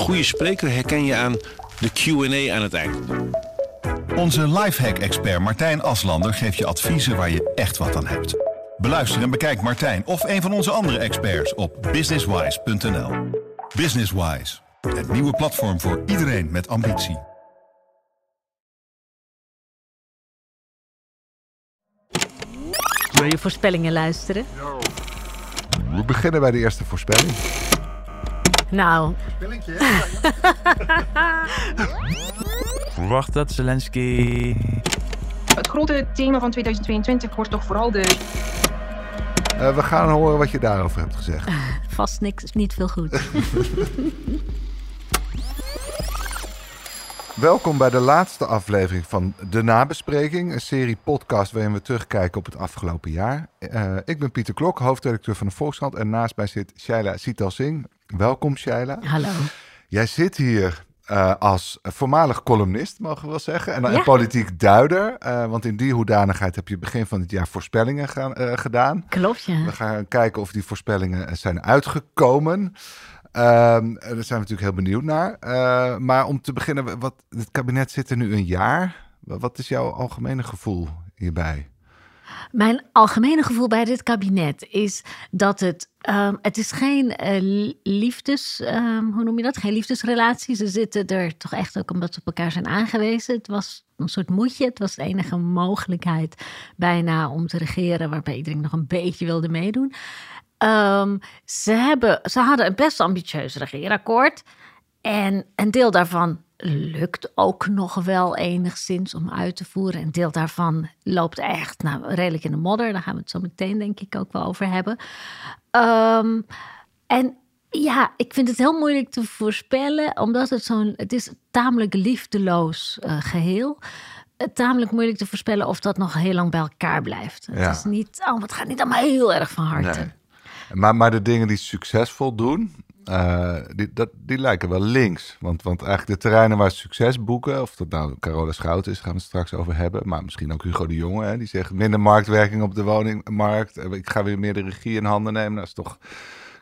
goede spreker herken je aan de Q&A aan het eind. Onze lifehack-expert Martijn Aslander geeft je adviezen waar je echt wat aan hebt. Beluister en bekijk Martijn of een van onze andere experts op businesswise.nl. Businesswise, het nieuwe platform voor iedereen met ambitie. Wil je voorspellingen luisteren? We beginnen bij de eerste voorspelling. Nou, Verwacht dat Zelensky. Het grote thema van 2022 wordt toch vooral de Eh, we gaan horen wat je daarover hebt gezegd. vast niks, niet veel goed. Welkom bij de laatste aflevering van De Nabespreking, een serie podcast waarin we terugkijken op het afgelopen jaar. Eh, ik ben Pieter Klok, hoofdredacteur van de Volkskrant en naast mij zit Shaila Sital Singh. Welkom Shaila. Hallo. Jij zit hier eh, als voormalig columnist, mogen we wel zeggen, en, en Ja. politiek duider. eh, want in die hoedanigheid heb je begin van het jaar voorspellingen gaan, gedaan. Klopt, ja. We gaan kijken of die voorspellingen zijn uitgekomen. Ehm, daar zijn we natuurlijk heel benieuwd naar. Eh, maar om te beginnen, wat, het kabinet zit er nu een jaar. Wat is jouw algemene gevoel hierbij? Mijn algemene gevoel bij dit kabinet is dat het. ehm, het is geen eh, li- liefdes. ehm, hoe noem je dat? Geen liefdesrelatie. Ze zitten er toch echt ook omdat ze op elkaar zijn aangewezen. Het was een soort moedje. Het was de enige mogelijkheid bijna om te regeren. waarbij iedereen nog een beetje wilde meedoen. Ehm, ze, hebben, ze hadden een best ambitieus regeerakkoord. En een deel daarvan lukt ook nog wel enigszins om uit te voeren. Een deel daarvan loopt echt nou, redelijk in de modder. Daar gaan we het zo meteen denk ik ook wel over hebben. Ehm, en ja, ik vind het heel moeilijk te voorspellen, omdat het zo'n, het is een tamelijk liefdeloos eh, geheel. Eh, Tamelijk moeilijk te voorspellen of dat nog heel lang bij elkaar blijft. Ja. Het, is niet, oh, het gaat niet allemaal heel erg van harte. Nee. Maar, maar de dingen die succesvol doen, eh, die, dat, die lijken wel links. Want, want eigenlijk de terreinen waar succes boeken, of dat nou Carola Schouten is, gaan we het straks over hebben. Maar misschien ook Hugo de Jonge, hè, die zegt minder marktwerking op de woningmarkt. Eh, Ik ga weer meer de regie in handen nemen. Dat is toch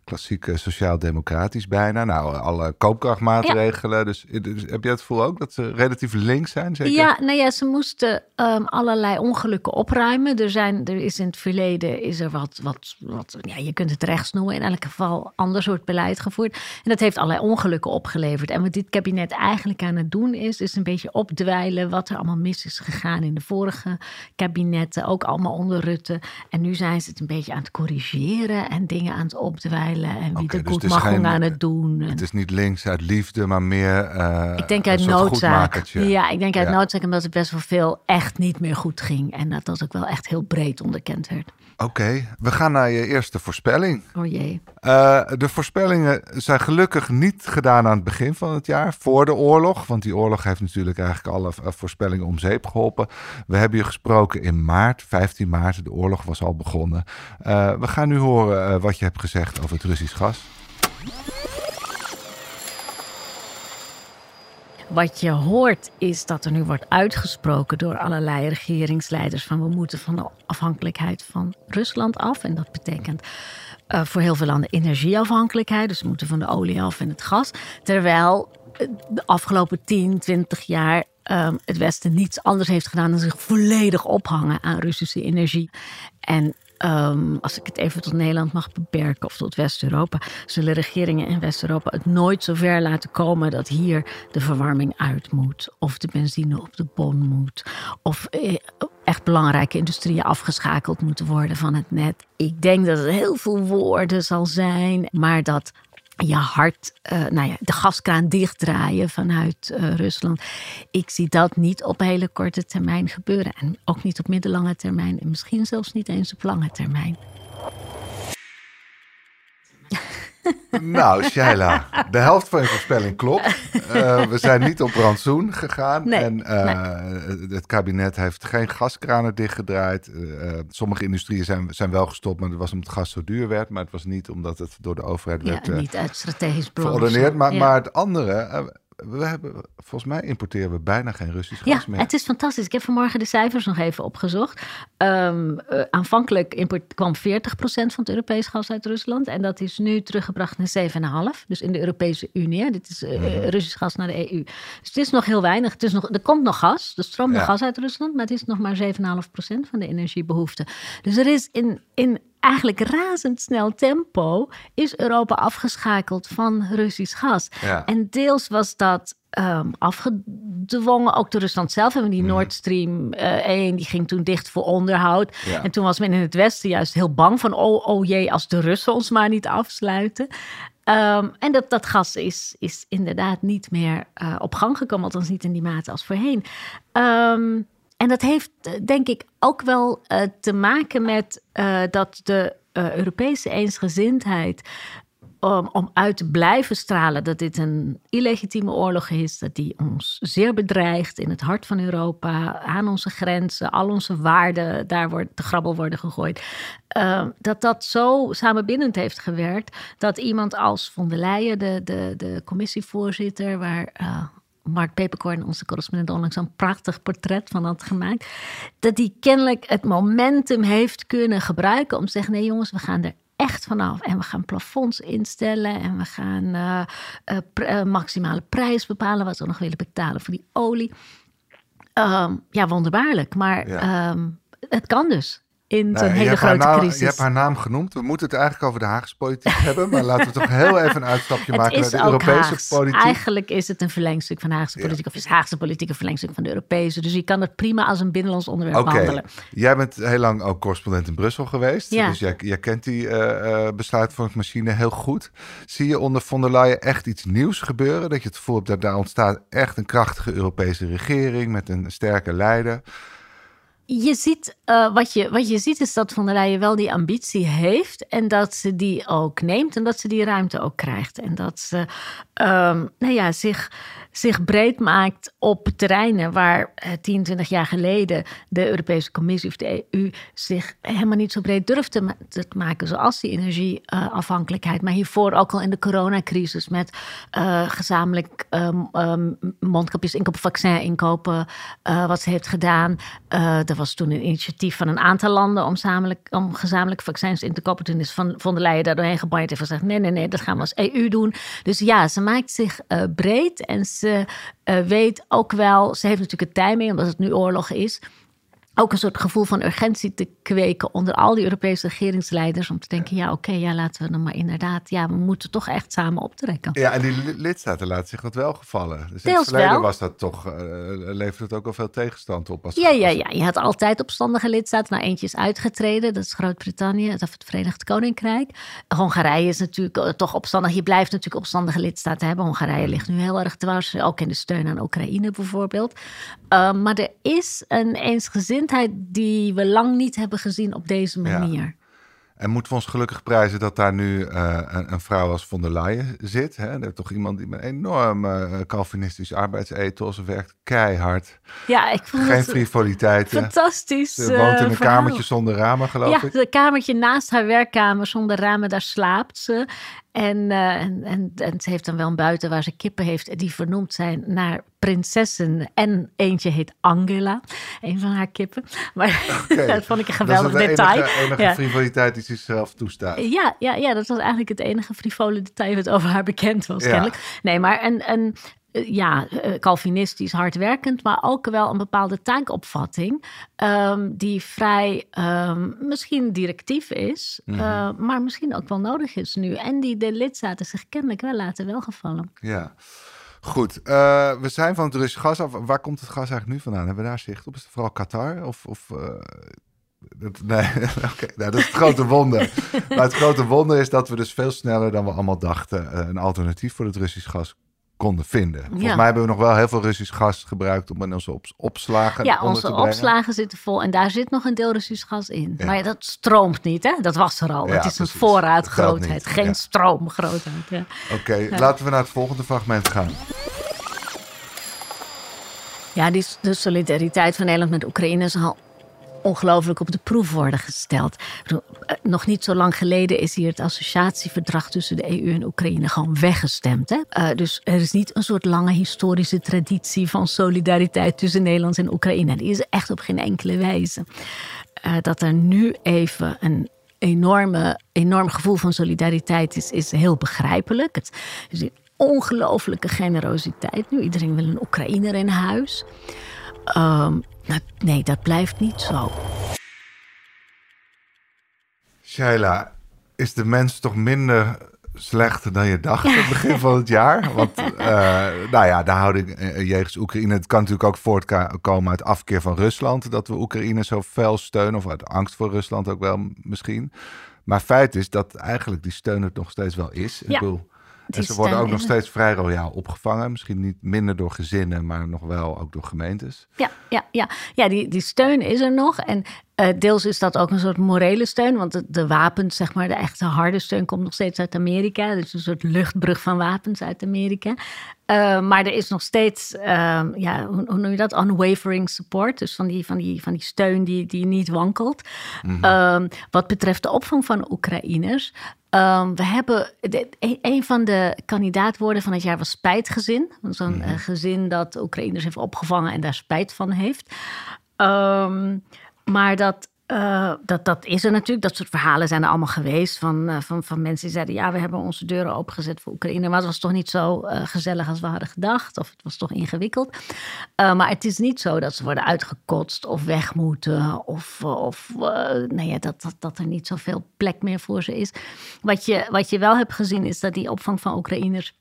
klassiek eh, sociaal-democratisch bijna. Nou, alle koopkrachtmaatregelen. Dus, dus heb jij het gevoel ook dat ze relatief links zijn? Zeker? Ja, nou ja, ze moesten ehm, allerlei ongelukken opruimen. Er, zijn, er is in het verleden is er wat, wat, wat, ja, je kunt het rechts noemen, in elk geval ander soort beleid gevoerd. En dat heeft allerlei ongelukken opgeleverd. En wat dit kabinet eigenlijk aan het doen is, is een beetje opdwijlen wat er allemaal mis is gegaan in de vorige kabinetten, ook allemaal onder Rutte. En nu zijn ze het een beetje aan het corrigeren en dingen aan het opdwijlen en wie Oké, de dus het geen- aan het doen. En- Het is niet links uit liefde, maar meer eh, ik denk een uit noodzaak. Ja, ik denk uit Ja. noodzaak omdat er best wel veel echt niet meer goed ging. En dat dat ook wel echt heel breed onderkend werd. Oké, we gaan naar je eerste voorspelling. Oh jee. Eh, de voorspellingen zijn gelukkig niet gedaan aan het begin van het jaar, voor de oorlog. Want die oorlog heeft natuurlijk eigenlijk alle eh, voorspellingen om zeep geholpen. We hebben je gesproken in maart, 15 maart. De oorlog was al begonnen. Eh, we gaan nu horen wat je hebt gezegd over het Russisch gas. Wat je hoort is dat er nu wordt uitgesproken door allerlei regeringsleiders van we moeten van de afhankelijkheid van Rusland af. En dat betekent eh, voor heel veel landen energieafhankelijkheid. Dus we moeten van de olie af en het gas. Terwijl eh, de afgelopen 10, 20 jaar ehm, het Westen niets anders heeft gedaan dan zich volledig ophangen aan Russische energie. En ehm, als ik het even tot Nederland mag beperken of tot West-Europa, zullen regeringen in West-Europa het nooit zo ver laten komen dat hier de verwarming uit moet, of de benzine op de bon moet, of eh, echt belangrijke industrieën afgeschakeld moeten worden van het net. Ik denk dat het heel veel woorden zal zijn, maar dat je hard, eh, nou ja, de gaskraan dichtdraaien vanuit eh, Rusland. Ik zie dat niet op hele korte termijn gebeuren. En ook niet op middellange termijn. En misschien zelfs niet eens op lange termijn. Nou, Shaila, de helft van je voorspelling klopt. Eh, we zijn niet op rantsoen gegaan. Nee, en eh, het kabinet heeft geen gaskranen dichtgedraaid. Eh, sommige industrieën zijn, zijn wel gestopt, maar dat was omdat het gas zo duur werd. Maar het was niet omdat het door de overheid Ja, werd niet uit strategisch belang. Maar, Ja. maar het andere, we hebben, volgens mij importeren we bijna geen Russisch Ja, gas meer. het is fantastisch. Ik heb vanmorgen de cijfers nog even opgezocht. Ehm, eh, aanvankelijk import, kwam 40% van het Europees gas uit Rusland. En dat is nu teruggebracht naar 7,5%. Dus in de Europese Unie. Hè. Dit is eh, Mhm. Russisch gas naar de EU. Dus het is nog heel weinig. Het is nog, er komt nog gas. Er stroomt nog Ja. gas uit Rusland. Maar het is nog maar 7,5% van de energiebehoefte. Dus er is in, in eigenlijk razendsnel tempo... is Europa afgeschakeld van Russisch gas. Ja. En deels was dat ehm, afgedwongen, ook door Rusland zelf. En die Nord Stream eh 1 die ging toen dicht voor onderhoud. Ja. En toen was men in het Westen juist heel bang van... oh, oh jee, als de Russen ons maar niet afsluiten. Ehm, en dat, dat gas is, is inderdaad niet meer eh, op gang gekomen. Althans niet in die mate als voorheen. Ehm, en dat heeft eh, denk ik ook wel eh, te maken met eh, dat de Europese eensgezindheid om, uit te blijven stralen dat dit een illegitieme oorlog is, dat die ons zeer bedreigt in het hart van Europa, aan onze grenzen, al onze waarden, daar wordt de grabbel worden gegooid. eh, dat dat zo samenbindend heeft gewerkt dat iemand als von der Leyen, de, de, de commissievoorzitter, waar. Mark Peperkorn, onze correspondent, onlangs een prachtig portret van had gemaakt. Dat die kennelijk het momentum heeft kunnen gebruiken om te zeggen: nee, jongens, we gaan er echt vanaf. En we gaan plafonds instellen en we gaan eh, eh, pr- eh, maximale prijs bepalen wat we nog willen betalen voor die olie. Ehm, ja, wonderbaarlijk. Maar Ja. ehm, het kan dus in Nou, zo'n je hele grote naam- crisis. Je hebt haar naam genoemd. We moeten het eigenlijk over de Haagse politiek hebben. Maar laten we toch heel even een uitstapje maken naar de Europese Haags. politiek. Eigenlijk is het een verlengstuk van de Haagse Ja. politiek. Of is Haagse politiek een verlengstuk van de Europese. Dus je kan het prima als een binnenlands onderwerp Oké, behandelen. jij bent heel lang ook correspondent in Brussel geweest. Ja. Dus jij, jij kent die eh besluitvormingsmachine heel goed. Zie je onder von der Leyen echt iets nieuws gebeuren? Dat je het gevoel hebt dat daar ontstaat echt een krachtige Europese regering met een sterke leider. Je ziet, eh, wat, je, wat je ziet is dat von der Leyen wel die ambitie heeft. En dat ze die ook neemt en dat ze die ruimte ook krijgt. En dat ze ehm, nou ja, zich, zich breed maakt op terreinen waar eh, 10, 20 jaar geleden de Europese Commissie of de EU zich helemaal niet zo breed durfde te maken. Zoals die energieafhankelijkheid. maar hiervoor ook al in de coronacrisis met eh, gezamenlijk ehm, ehm, mondkapjes inkopen, vaccin inkopen. eh, wat ze heeft gedaan. Eh, was toen een initiatief van een aantal landen om, om gezamenlijk vaccins in te kopen. Toen is Van, von der Leyen daar doorheen gebanjeerd en gezegd: nee, nee, nee, dat gaan we als EU doen. Dus ja, ze maakt zich eh, breed en ze eh, weet ook wel, ze heeft natuurlijk het tijd mee, omdat het nu oorlog is. Ook een soort gevoel van urgentie te kweken onder al die Europese regeringsleiders. Om te denken: ja, oké, ja, laten we dan maar inderdaad. Ja, we moeten toch echt samen optrekken. Ja, en die li- lidstaten laten zich dat wel gevallen. Dus in het Deels verleden wel. was dat toch, eh leverde het ook al veel tegenstand op. Als, Ja, ja, ja. Je had altijd opstandige lidstaten. Nou, eentje is uitgetreden. Dat is Groot-Brittannië, of het Verenigd Koninkrijk. Hongarije is natuurlijk eh, toch opstandig. Je blijft natuurlijk opstandige lidstaten hebben. Hongarije ligt nu heel erg dwars. Ook in de steun aan Oekraïne bijvoorbeeld. Uh, maar er is een die we lang niet hebben gezien op deze Ja. manier. En moeten we ons gelukkig prijzen dat daar nu uh, een, een, vrouw als von der Leyen zit. Hè? Er is toch iemand die met een enorm uh, Calvinistisch arbeidsethos werkt. Keihard. Ja, ik vond Geen het frivoliteiten. Fantastisch. Ze woont in een uh, kamertje zonder ramen, geloof ja, ik. Ja, een kamertje naast haar werkkamer zonder ramen, daar slaapt ze. En, uh, en, en, en, ze heeft dan wel een buiten waar ze kippen heeft die vernoemd zijn naar prinsessen. En eentje heet Angela, een van haar kippen. Maar okay. dat vond ik een geweldig dat is detail. De enige, frivoliteit die ze zichzelf toestaat. Ja, ja, ja, dat was eigenlijk het enige frivole detail wat over haar bekend was, ja. kennelijk. Nee, maar een, een, ja, Calvinistisch hardwerkend, maar ook wel een bepaalde taakopvatting. Um, die vrij um, misschien directief is, mm -hmm. uh, maar misschien ook wel nodig is nu. En die de lidstaten zich kennelijk wel laten welgevallen. Ja. Goed, uh, we zijn van het Russische gas af. Waar komt het gas eigenlijk nu vandaan? Hebben we daar zicht op? Is het vooral Qatar? Of, of uh, dat, nee, okay. nou, dat is het grote wonder. maar het grote wonder is dat we dus veel sneller dan we allemaal dachten... Een alternatief voor het Russisch gas konden vinden. Volgens ja. mij hebben we nog wel heel veel Russisch gas gebruikt om in onze op opslagen Ja, onze opslagen zitten vol en daar zit nog een deel Russisch gas in. Ja. Maar dat stroomt niet, hè? Dat was er al. Het is precies. een voorraadgrootheid, geen stroomgrootheid. Ja. Oké, okay, laten we naar het volgende fragment gaan. Ja, die, de solidariteit van Nederland met Oekraïne is al ongelooflijk op de proef worden gesteld. Eh, nog niet zo lang geleden is hier het associatieverdrag tussen de EU en Oekraïne gewoon weggestemd. Hè? Uh, dus er is niet een soort lange historische traditie van solidariteit tussen Nederland en Oekraïne. Die is echt op geen enkele wijze. Uh, dat er nu even een enorme, enorm gevoel van solidariteit is, is heel begrijpelijk. Het is een ongelofelijke generositeit nu. Iedereen wil een Oekraïner in huis. Um, nee, dat blijft niet zo. Shaila, is de mens toch minder slecht dan je dacht aan het begin van het jaar? Want, uh, nou ja, de houding uh, jegens Oekraïne... het kan natuurlijk ook voortkomen uit afkeer van Rusland... dat we Oekraïne zo fel steunen, of uit angst voor Rusland ook wel misschien. Maar feit is dat eigenlijk die steun het nog steeds wel is. Ja. Ik bedoel, en ze worden ook nog steeds vrij royaal opgevangen. Misschien niet minder door gezinnen, maar nog wel ook door gemeentes. Ja, ja, ja. ja die, die steun is er nog. En uh, deels is dat ook een soort morele steun. Want de, de, wapens, zeg maar, de echte harde steun komt nog steeds uit Amerika. Dus een soort luchtbrug van wapens uit Amerika. Uh, maar er is nog steeds, uh, ja, hoe, hoe, noem je dat? Unwavering support. Dus van die, van die, van die steun die, die niet wankelt. Mm -hmm. wat betreft de opvang van Oekraïners. Um, we hebben de, een van de kandidaatwoorden van het jaar was spijtgezin. Zo'n mm -hmm. gezin dat Oekraïners heeft opgevangen en daar spijt van heeft. Um, maar dat, uh, dat, dat is er natuurlijk. Dat soort verhalen zijn er allemaal geweest. Van, uh, van, van mensen die zeiden: Ja, we hebben onze deuren opengezet voor Oekraïne. Maar het was toch niet zo uh, gezellig als we hadden gedacht. Of het was toch ingewikkeld. maar het is niet zo dat ze worden uitgekotst of weg moeten. Of, of nou ja, dat, dat, dat er niet zoveel plek meer voor ze is. Wat je, wat je wel hebt gezien is dat die opvang van Oekraïners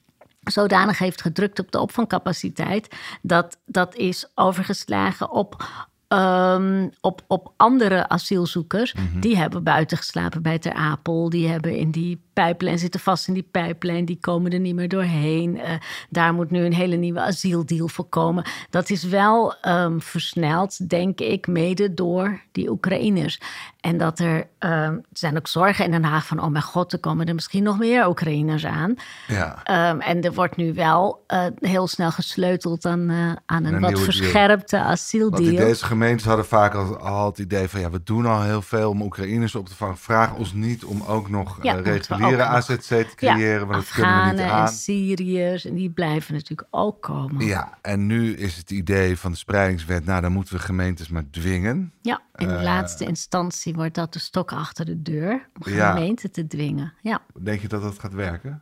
zodanig heeft gedrukt op de opvangcapaciteit. Dat dat is overgeslagen op Um, op, op andere asielzoekers. Mm -hmm. Die hebben buiten geslapen bij Ter Apel. Die hebben in die pijplijn, zitten vast in die pijplijn. Die komen er niet meer doorheen. Uh, daar moet nu een hele nieuwe asieldeal voor komen. Dat is wel um, versneld, denk ik, mede door die Oekraïners. En dat er, um, zijn ook zorgen in Den Haag van... oh mijn god, er komen er misschien nog meer Oekraïners aan. Ja. en er wordt nu wel uh, heel snel gesleuteld aan, uh, aan een, een wat verscherpte asieldeal. Want deze gemeentes hadden vaak al, al, het idee van... ja, we doen al heel veel om Oekraïners op te vangen. Vraag ons niet om ook nog ja, reguliere AZC te creëren. Ja, want dat kunnen we niet aan. en Syriërs, en die blijven natuurlijk ook komen. Ja, en nu is het idee van de spreidingswet... nou, dan moeten we gemeentes maar dwingen. Ja, in de laatste instantie wordt dat de stok achter de deur... om gemeenten te dwingen, ja. Denk je dat dat gaat werken?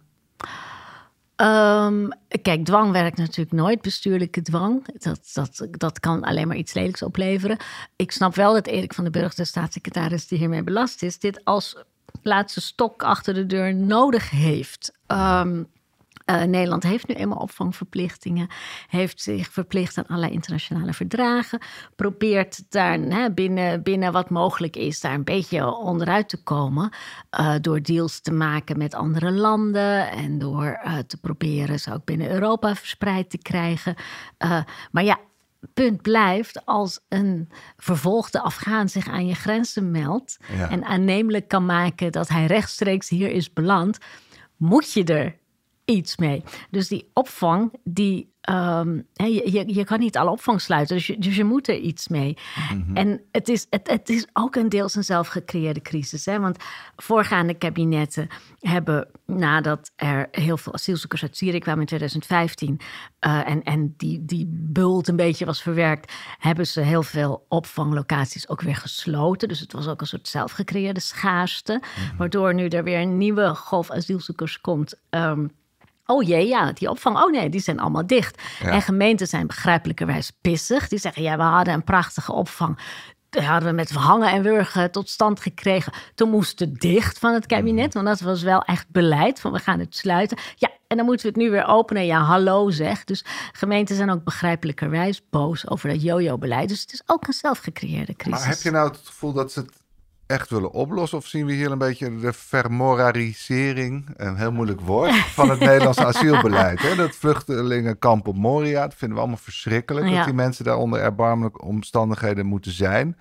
Um, kijk, dwang werkt natuurlijk nooit, bestuurlijke dwang. Dat, dat, dat kan alleen maar iets lelijks opleveren. Ik snap wel dat Erik van den Burg, de staatssecretaris die hiermee belast is, dit als laatste stok achter de deur nodig heeft. Um, Uh, Nederland heeft nu eenmaal opvangverplichtingen, heeft zich verplicht aan allerlei internationale verdragen, probeert daar hè, binnen, binnen wat mogelijk is, daar een beetje onderuit te komen uh, door deals te maken met andere landen en door uh, te proberen ze ook binnen Europa verspreid te krijgen. maar ja, punt blijft, als een vervolgde Afghaan zich aan je grenzen meldt ja. en aannemelijk kan maken dat hij rechtstreeks hier is beland, moet je er iets mee. Dus die opvang, die, um, je, je, je, kan niet alle opvang sluiten, dus je, dus je moet er iets mee. Mm-hmm. En het is, het, het is ook een deels een zelfgecreëerde crisis. Hè? Want voorgaande kabinetten hebben, nadat er heel veel asielzoekers uit Syrië kwamen in 2015... Uh, en, en die, die bult een beetje was verwerkt... hebben ze heel veel opvanglocaties ook weer gesloten. Dus het was ook een soort zelfgecreëerde schaarste. Mm-hmm. Waardoor nu er weer een nieuwe golf asielzoekers komt... Um, Oh jee, ja, die opvang. Oh nee, die zijn allemaal dicht. Ja. En gemeenten zijn begrijpelijkerwijs pissig. Die zeggen, ja, we hadden een prachtige opvang. Die hadden we met hangen en wurgen tot stand gekregen. Toen moest het dicht van het kabinet. Want dat was wel echt beleid van we gaan het sluiten. Ja, en dan moeten we het nu weer openen. Ja, hallo zeg. Dus gemeenten zijn ook begrijpelijkerwijs boos over dat jojo-beleid. Dus het is ook een zelfgecreëerde crisis. Maar heb je nou het gevoel dat ze het echt willen oplossen? Of zien we hier een beetje de vermorarisering, een heel moeilijk woord, van het Nederlandse asielbeleid? Hè? Dat vluchtelingenkamp op Moria, dat vinden we allemaal verschrikkelijk. Ja. Dat die mensen daar onder erbarmelijke omstandigheden moeten zijn.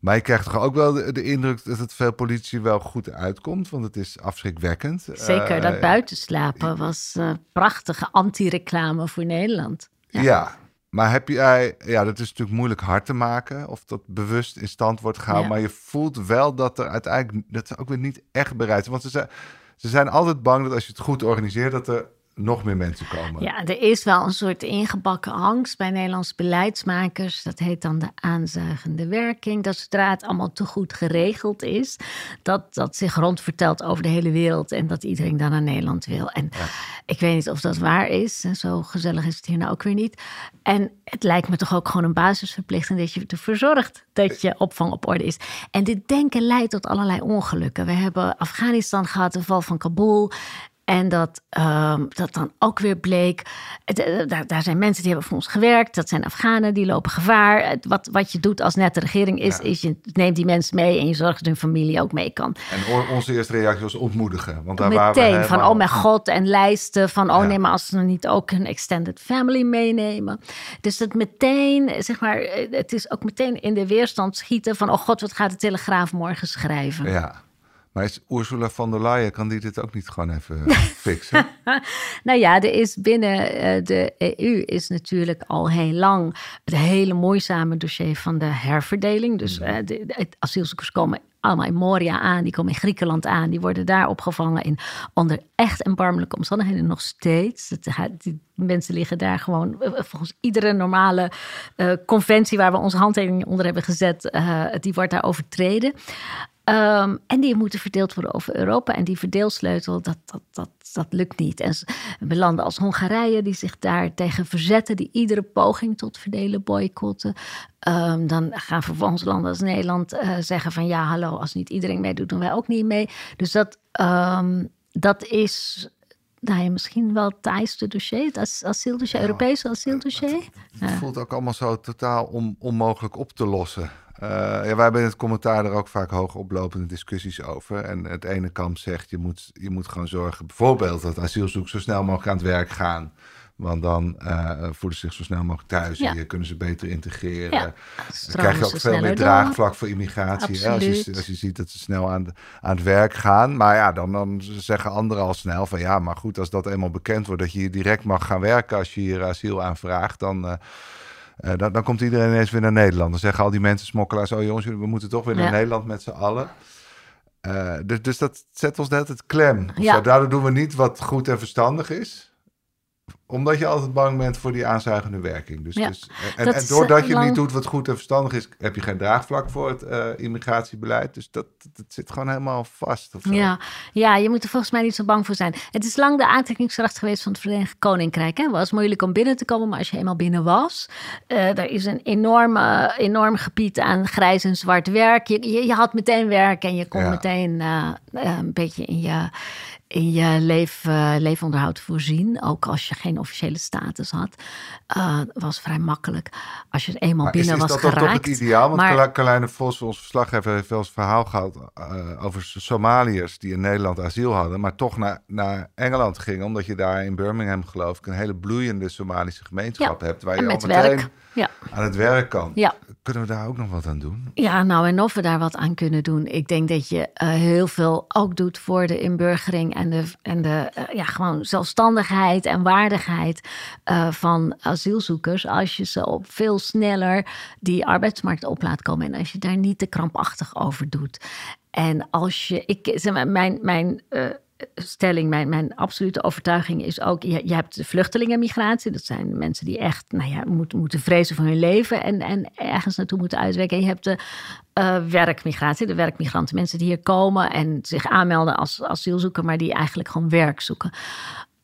Maar je krijgt toch ook wel de, de, indruk dat het veel politie wel goed uitkomt, want het is afschrikwekkend. Zeker, uh, dat buitenslapen was uh, prachtige anti-reclame voor Nederland. Ja. ja. Maar heb jij, ja, dat is natuurlijk moeilijk hard te maken of dat bewust in stand wordt gehouden. Ja. Maar je voelt wel dat er uiteindelijk, dat ze ook weer niet echt bereid zijn. Want ze zijn, ze zijn altijd bang dat als je het goed organiseert, dat er nog meer mensen komen. Ja, er is wel een soort ingebakken angst bij Nederlandse beleidsmakers. Dat heet dan de aanzuigende werking. Dat zodra het allemaal te goed geregeld is, dat dat zich rondvertelt over de hele wereld en dat iedereen dan naar Nederland wil. En ik weet niet of dat waar is. En zo gezellig is het hier nou ook weer niet. En het lijkt me toch ook gewoon een basisverplichting dat je ervoor zorgt dat je opvang op orde is. En dit denken leidt tot allerlei ongelukken. We hebben Afghanistan gehad, de val van Kabul. En dat, ehm, dat dan ook weer bleek. eh, Daar, daar zijn mensen die hebben voor ons gewerkt. Dat zijn Afghanen, die lopen gevaar. Wat, wat je doet als nette regering is, is je neemt die mensen mee en je zorgt dat hun familie ook mee kan. En onze eerste reactie was ontmoedigen. Want daar waren we Meteen van oh mijn god en lijsten van oh Ja. nee maar als ze dan niet ook hun extended family meenemen. Dus dat meteen zeg maar eh, het is ook meteen in de weerstand schieten van oh god wat gaat de Telegraaf morgen schrijven. Ja. Maar is Ursula von der Leyen, kan die dit ook niet gewoon even fixen? Nou ja, er is binnen eh, de EU is natuurlijk al heel lang het hele moeizame dossier van de herverdeling. Dus eh, de, de asielzoekers komen allemaal in Moria aan, die komen in Griekenland aan, die worden daar opgevangen in onder echt erbarmelijke omstandigheden nog steeds. Het, die mensen liggen daar gewoon eh, volgens iedere normale eh, conventie waar we onze handtekening onder hebben gezet, eh, die wordt daar overtreden. Um, en die moeten verdeeld worden over Europa. En die verdeelsleutel, dat, dat, dat, dat lukt niet. En landen als Hongarije, die zich daar tegen verzetten, die iedere poging tot verdelen boycotten. Um, dan gaan vervolgens landen als Nederland uh, zeggen van ja, hallo, als niet iedereen meedoet, doen wij ook niet mee. Dus dat, um, dat is nou ja, misschien wel het taaiste dossier, het asieldossier, ja, Europese asieldossier. Het, het ja. voelt ook allemaal zo totaal on, onmogelijk op te lossen. Uh, ja, wij hebben in het commentaar er ook vaak hoog oplopende discussies over. En het ene kamp zegt, je moet, je moet gewoon zorgen... bijvoorbeeld dat asielzoekers zo snel mogelijk aan het werk gaan... Want dan uh, voelen ze zich zo snel mogelijk thuis. Ja. Hier kunnen ze beter integreren. Ja, dan krijg je ook veel meer draagvlak voor immigratie. Hè? Als, je, als je ziet dat ze snel aan, aan het werk gaan. Maar ja, dan, dan zeggen anderen al snel van... ja, maar goed, als dat eenmaal bekend wordt... dat je hier direct mag gaan werken als je hier asiel aanvraagt... dan... Uh, uh, dan, dan, komt iedereen ineens weer naar Nederland. Dan zeggen al die mensen, smokkelaars... oh jongens, we moeten toch weer naar ja. Nederland met z'n allen. Uh, dus, dus dat zet ons net het klem. Ja. Daardoor doen we niet wat goed en verstandig is omdat je altijd bang bent voor die aanzuigende werking. Dus, ja, dus, en, en doordat je lang... niet doet wat goed en verstandig is, heb je geen draagvlak voor het uh, immigratiebeleid. Dus dat, dat zit gewoon helemaal vast. Ja. ja, je moet er volgens mij niet zo bang voor zijn. Het is lang de aantrekkingskracht geweest van het Verenigd Koninkrijk. Het was moeilijk om binnen te komen, maar als je eenmaal binnen was, uh, er is een enorme, enorm gebied aan grijs en zwart werk. Je, je, je had meteen werk en je kon ja. meteen uh, een beetje in je in je leef, uh, leefonderhoud voorzien. Ook als je geen officiële status had. Uh, was vrij makkelijk. Als je er eenmaal maar binnen is, is was dat geraakt. toch het ideaal? Want maar, Carlijne Vos, ons verslaggever, heeft wel eens verhaal gehad... Uh, over Somaliërs die in Nederland asiel hadden... maar toch naar, naar Engeland gingen... omdat je daar in Birmingham, geloof ik... een hele bloeiende Somalische gemeenschap ja, hebt... waar je al meteen werk. Aan het werk kan. Ja. Kunnen we daar ook nog wat aan doen? Ja, nou en of we daar wat aan kunnen doen. Ik denk dat je uh, heel veel ook doet voor de inburgering en de, en de uh, ja, gewoon zelfstandigheid en waardigheid uh, van asielzoekers. Als je ze op veel sneller die arbeidsmarkt op laat komen. En als je daar niet te krampachtig over doet. En als je, ik, zeg maar, mijn, mijn stelling, mijn, mijn absolute overtuiging is ook: je, je hebt de vluchtelingenmigratie. Dat zijn mensen die echt nou ja, moeten, moeten vrezen voor hun leven en, en ergens naartoe moeten uitwerken. En je hebt de uh, werkmigratie, de werkmigranten, mensen die hier komen en zich aanmelden als asielzoeker, maar die eigenlijk gewoon werk zoeken.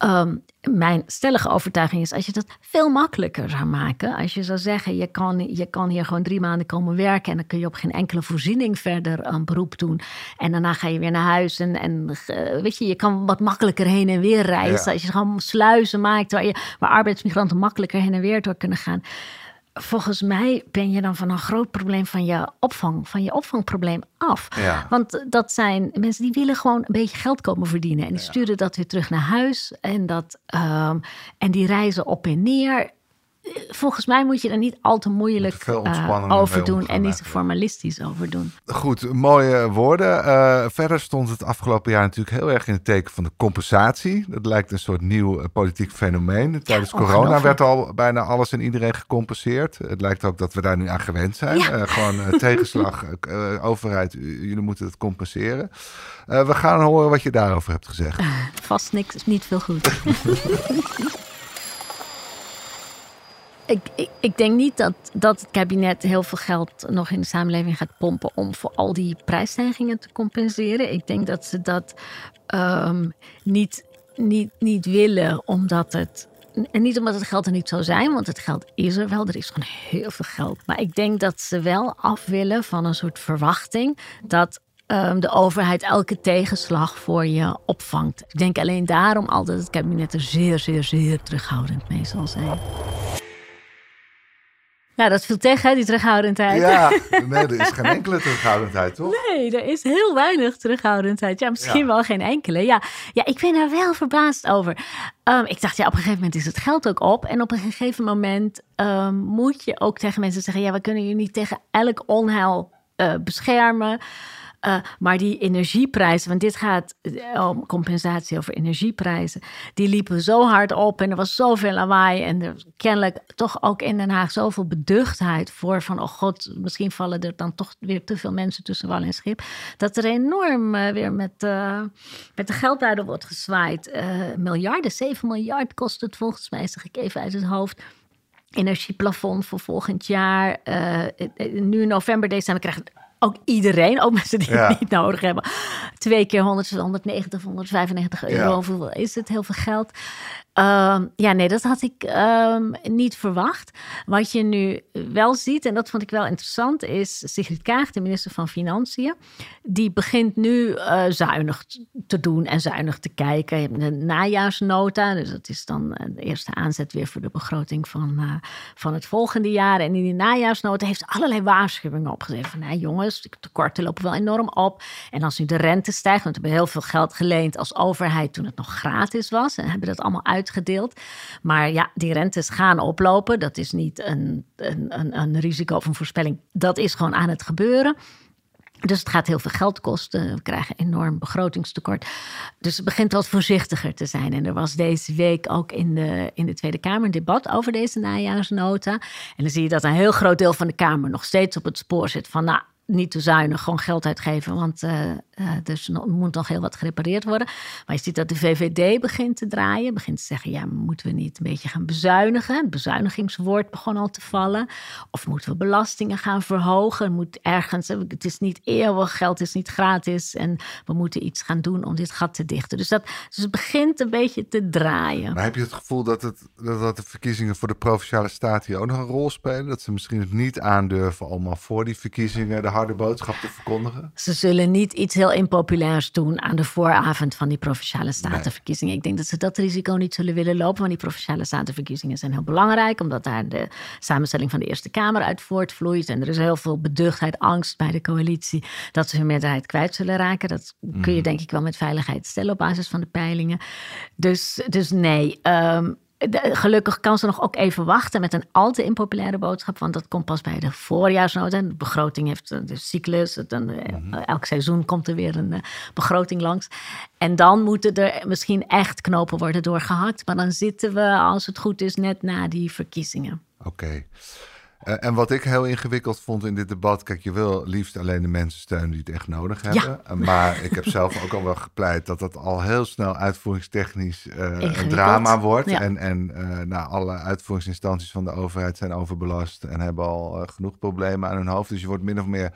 Um, mijn stellige overtuiging is als je dat veel makkelijker zou maken. Als je zou zeggen, je kan, je kan hier gewoon drie maanden komen werken... en dan kun je op geen enkele voorziening verder een beroep doen. En daarna ga je weer naar huis en, en uh, weet je, je kan wat makkelijker heen en weer reizen. Ja. Als je gewoon sluizen maakt waar, je, waar arbeidsmigranten makkelijker heen en weer door kunnen gaan volgens mij ben je dan van een groot probleem van je opvang, van je opvangprobleem af. Ja. Want dat zijn mensen die willen gewoon een beetje geld komen verdienen. En die sturen dat weer terug naar huis. En, dat, um, en die reizen op en neer. Volgens mij moet je er niet al te moeilijk eh, over doen en niet te formalistisch over doen. Goed, mooie woorden. Eh, verder stond het afgelopen jaar natuurlijk heel erg in het teken van de compensatie. Dat lijkt een soort nieuw eh, politiek fenomeen. Tijdens corona werd al bijna alles en iedereen gecompenseerd. Het lijkt ook dat we daar nu aan gewend zijn. Ja. Gewoon tegenslag, overheid, jullie moeten het compenseren. We gaan horen wat je daarover hebt gezegd. Vast niks, niet veel goed. ik, ik, denk niet dat, dat het kabinet heel veel geld nog in de samenleving gaat pompen om voor al die prijsstijgingen te compenseren. Ik denk dat ze dat ehm, niet, niet, niet willen, omdat het. En niet omdat het geld er niet zou zijn, want het geld is er wel. Er is gewoon heel veel geld. Maar ik denk dat ze wel af willen van een soort verwachting dat ehm, de overheid elke tegenslag voor je opvangt. Ik denk alleen daarom al dat het kabinet er zeer, zeer, zeer terughoudend mee zal zijn. Ja, dat viel tegen, hè, die terughoudendheid. Ja, nee, er is geen enkele terughoudendheid, toch? Nee, er is heel weinig terughoudendheid. Ja, misschien Ja. wel geen enkele. Ja, ja, ik ben er wel verbaasd over. Ehm, ik dacht, ja, op een gegeven moment is het geld ook op. En op een gegeven moment ehm, moet je ook tegen mensen zeggen... ja, we kunnen je niet tegen elk onheil eh, beschermen... Eh, maar die energieprijzen, want dit gaat eh, om compensatie over energieprijzen, die liepen zo hard op en er was zoveel lawaai en er kennelijk toch ook in Den Haag zoveel beduchtheid voor van, oh god, misschien vallen er dan toch weer te veel mensen tussen wal en schip, dat er enorm eh, weer met, eh, met de geldbuidel wordt gezwaaid. Miljarden, 7 miljard kost het volgens mij, zeg ik even uit het hoofd energieplafond voor volgend jaar. Nu november, december krijgt ook iedereen, ook mensen die Ja. het niet nodig hebben, twee keer 100, 190, 195 euro. Ja. Hoeveel is het? Heel veel geld. Ehm, ja, nee, dat had ik ehm, niet verwacht. Wat je nu wel ziet, en dat vond ik wel interessant, is Sigrid Kaag, de minister van Financiën. Die begint nu eh, zuinig te doen en zuinig te kijken. Je hebt een najaarsnota, dus dat is dan eh, de eerste aanzet weer voor de begroting van, eh, van het volgende jaar. En in die najaarsnota heeft ze allerlei waarschuwingen opgezet. Van, nou jongens, de tekorten lopen wel enorm op. En als nu de rente stijgt, want we hebben heel veel geld geleend als overheid toen het nog gratis was. En hebben dat allemaal uitgedeeld. Maar ja, die rentes gaan oplopen. Dat is niet een, een, een, een risico of een voorspelling. Dat is gewoon aan het gebeuren. Dus het gaat heel veel geld kosten. We krijgen enorm begrotingstekort. Dus het begint wat voorzichtiger te zijn. En er was deze week ook in de, in de Tweede Kamer een debat over deze najaarsnota. En dan zie je dat een heel groot deel van de Kamer nog steeds op het spoor zit van... nou, niet te zuinig, gewoon geld uitgeven, want eh, eh, nog- moet nog heel wat gerepareerd worden. Maar je ziet dat de VVD begint te draaien, begint te zeggen, ja, moeten we niet een beetje gaan bezuinigen? Het bezuinigingswoord begon al te vallen. Of moeten we belastingen gaan verhogen? Moet ergens, het is niet eeuwig, geld is niet gratis en we moeten iets gaan doen om dit gat te dichten. Dus, dat, dus het begint een beetje te draaien. Maar heb je het gevoel dat, het, dat, de verkiezingen voor de provinciale staat hier ook nog een rol spelen? Dat ze misschien niet aandurven om al voor die verkiezingen harde boodschap te verkondigen? Ze zullen niet iets heel impopulairs doen aan de vooravond van die provinciale statenverkiezingen. Ik denk dat ze dat risico niet zullen willen lopen, want die provinciale statenverkiezingen zijn heel belangrijk, omdat daar de samenstelling van de Eerste Kamer uit voortvloeit. En er is heel veel beduchtheid, angst bij de coalitie dat ze hun meerderheid kwijt zullen raken. Dat kun je denk ik wel met veiligheid stellen op basis van de peilingen. Dus, dus nee. ehm, de- gelukkig kan ze nog ook even wachten met een al te impopulaire boodschap. Want dat komt pas bij de voorjaarsnota. En De begroting heeft eh, de cyclus. het- eh, Elk seizoen komt er weer een eh, begroting langs. En dan moeten er misschien echt knopen worden doorgehakt. Maar dan zitten we, als het goed is, net na die verkiezingen. Oké. Eh, en wat ik heel ingewikkeld vond in dit debat, kijk, je wil liefst alleen de mensen steunen die het echt nodig hebben. Eh, Maar ik heb zelf ook al wel gepleit dat dat al heel snel uitvoeringstechnisch eh, een drama wordt. Ja. En, en eh, nou, alle uitvoeringsinstanties van de overheid zijn overbelast en hebben al genoeg problemen aan hun hoofd. Dus je wordt min of meer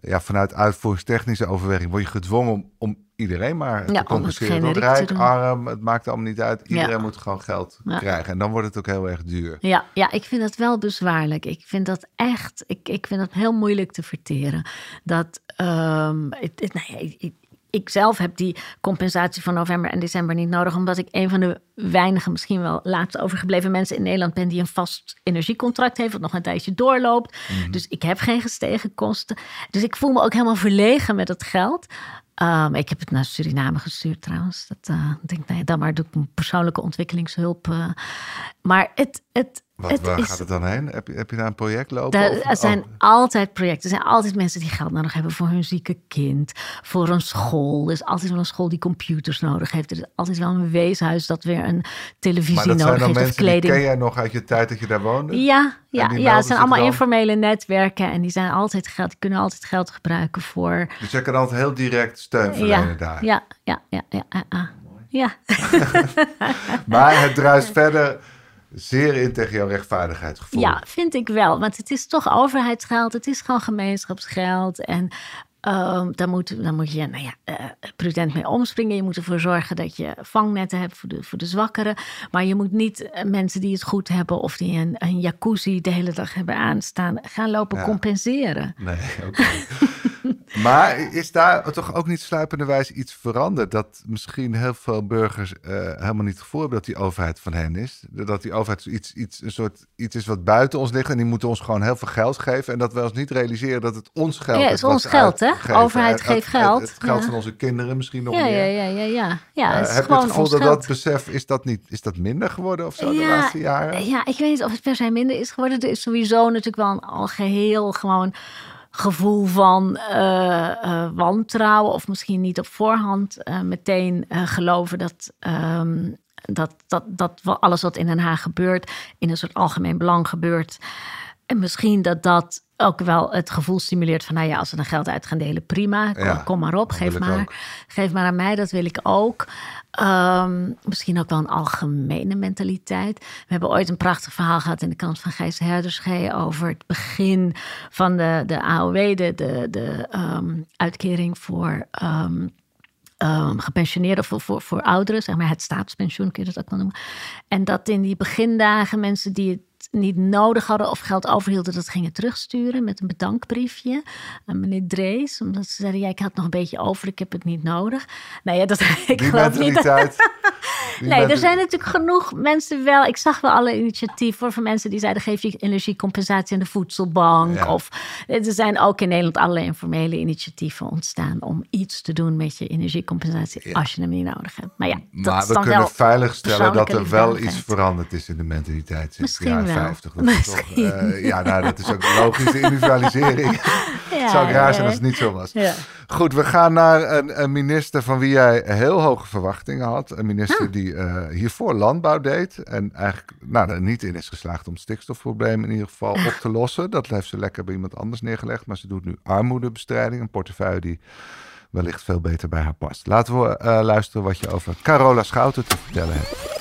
ja, vanuit uitvoeringstechnische overweging word je gedwongen om, om iedereen maar Ja, te compenseren. Rijk, arm, het maakt allemaal niet uit. Iedereen Ja. moet gewoon geld Ja. krijgen. En dan wordt het ook heel erg duur. Ja, ja, ik vind dat wel bezwaarlijk. Ik vind dat echt, ik, ik vind dat heel moeilijk te verteren. Dat, ehm, het, het- nou ik, ik- ik zelf heb die compensatie van november en december niet nodig, omdat ik een van de weinige, misschien wel laatst overgebleven mensen in Nederland ben die een vast energiecontract heeft, wat nog een tijdje doorloopt. Dus ik heb geen gestegen kosten. Dus ik voel me ook helemaal verlegen met het geld. Ehm, ik heb het naar Suriname gestuurd trouwens. Dat, eh, ik denk, ja, dan maar doe ik een persoonlijke ontwikkelingshulp. eh. maar het, het, Wat, Het waar is- gaat het dan heen? Heb je, heb je daar een project lopen? Er zijn oh, altijd projecten. Er zijn altijd mensen die geld nodig hebben voor hun zieke kind. Voor een school. Er is altijd wel een school die computers nodig heeft. Er is altijd wel een weeshuis dat weer een televisie maar dat zijn nodig dan heeft. Of mensen die kleding. ken jij nog uit je tijd dat je daar woonde? Ja, ja, ja het zijn allemaal dan? informele netwerken. En die, zijn altijd geld, die kunnen altijd geld gebruiken voor... Dus jij kan altijd heel direct steun Ja, verlenen daar. ja, ja, ja, ja, ja, ja. Ja, Maar het druist verder zeer in tegen jouw rechtvaardigheidsgevoel. ja, vind ik wel. Want het is toch overheidsgeld. Het is gewoon gemeenschapsgeld. En ehm daar, moet, daar moet je nou ja, eh, prudent mee omspringen. Je moet ervoor zorgen dat je vangnetten hebt voor de, voor de zwakkeren. Maar je moet niet eh, mensen die het goed hebben... of die een, een jacuzzi de hele dag hebben aanstaan... gaan lopen Ja. compenseren. Nee, oké. maar is daar toch ook niet sluipenderwijs iets veranderd? Dat misschien heel veel burgers eh, helemaal niet het gevoel hebben dat die overheid van hen is. Dat die overheid iets, iets, een soort, iets is wat buiten ons ligt en die moeten ons gewoon heel veel geld geven. En dat we ons niet realiseren dat het ons geld Ja, is. het is ons geld, hè? Overheid geeft het- geld. Het, geld Ja. van onze kinderen misschien nog Ja, meer. ja, ja, ja, ja. ja Eh, het is heb je het gevoel dat dat besef, is dat, niet, is dat minder geworden of zo de Ja, laatste jaren? Ja, ik weet niet of het per se minder is geworden. Er is sowieso natuurlijk wel een algeheel gewoon gevoel van eh, eh, wantrouwen. Of misschien niet op voorhand eh, meteen geloven dat, ehm, dat, dat, dat alles wat in Den Haag gebeurt... in een soort algemeen belang gebeurt. En misschien dat dat ook wel het gevoel stimuleert van... nou ja, als we dan geld uit gaan delen, prima. Kom, Ja, kom maar op, geef maar. ook. Geef maar aan mij, dat wil ik ook. Ehm, misschien ook wel een algemene mentaliteit. We hebben ooit een prachtig verhaal gehad in de krant van Gijs Herderschee... over het begin van de, de AOW, de, de, de ehm, uitkering voor... ehm, gepensioneerden voor, voor, voor ouderen, zeg maar het staatspensioen kun je dat ook wel noemen. En dat in die begindagen mensen die het niet nodig hadden of geld overhielden, dat gingen terugsturen met een bedankbriefje aan meneer Drees. Omdat ze zeiden, ja, ik had nog een beetje over, ik heb het niet nodig. Nou ja, dat ik Die geloof niet. die Nee, er zijn natuurlijk genoeg mensen wel. Ik zag wel alle initiatieven hoor, van mensen die zeiden: geef je energiecompensatie aan de voedselbank. Ja. Of er zijn ook in Nederland allerlei informele initiatieven ontstaan om iets te doen met je energiecompensatie als je hem niet nodig hebt. Maar ja, dat Maar is we dan kunnen wel veilig stellen dat er wel iets veranderd is in de mentaliteit Misschien wel. 50. Dat is toch, eh, ja, nou, dat is ook logisch, de individualisering. Ja, Het zou raar zijn als het niet zo was. Ja. Goed, we gaan naar een, een minister van wie jij heel hoge verwachtingen had. Een Ah. minister die eh, hiervoor landbouw deed. En eigenlijk nou, er niet in is geslaagd om het stikstofprobleem in ieder geval op te lossen. Dat heeft ze lekker bij iemand anders neergelegd. Maar ze doet nu armoedebestrijding. Een portefeuille die wellicht veel beter bij haar past. Laten we eh, luisteren wat je over Carola Schouten te vertellen hebt.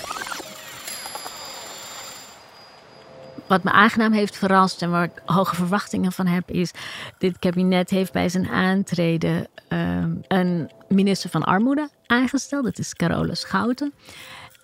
Wat me aangenaam heeft verrast en waar ik hoge verwachtingen van heb, is: dit kabinet heeft bij zijn aantreden ehm, een minister van Armoede aangesteld. Dat is Carola Schouten.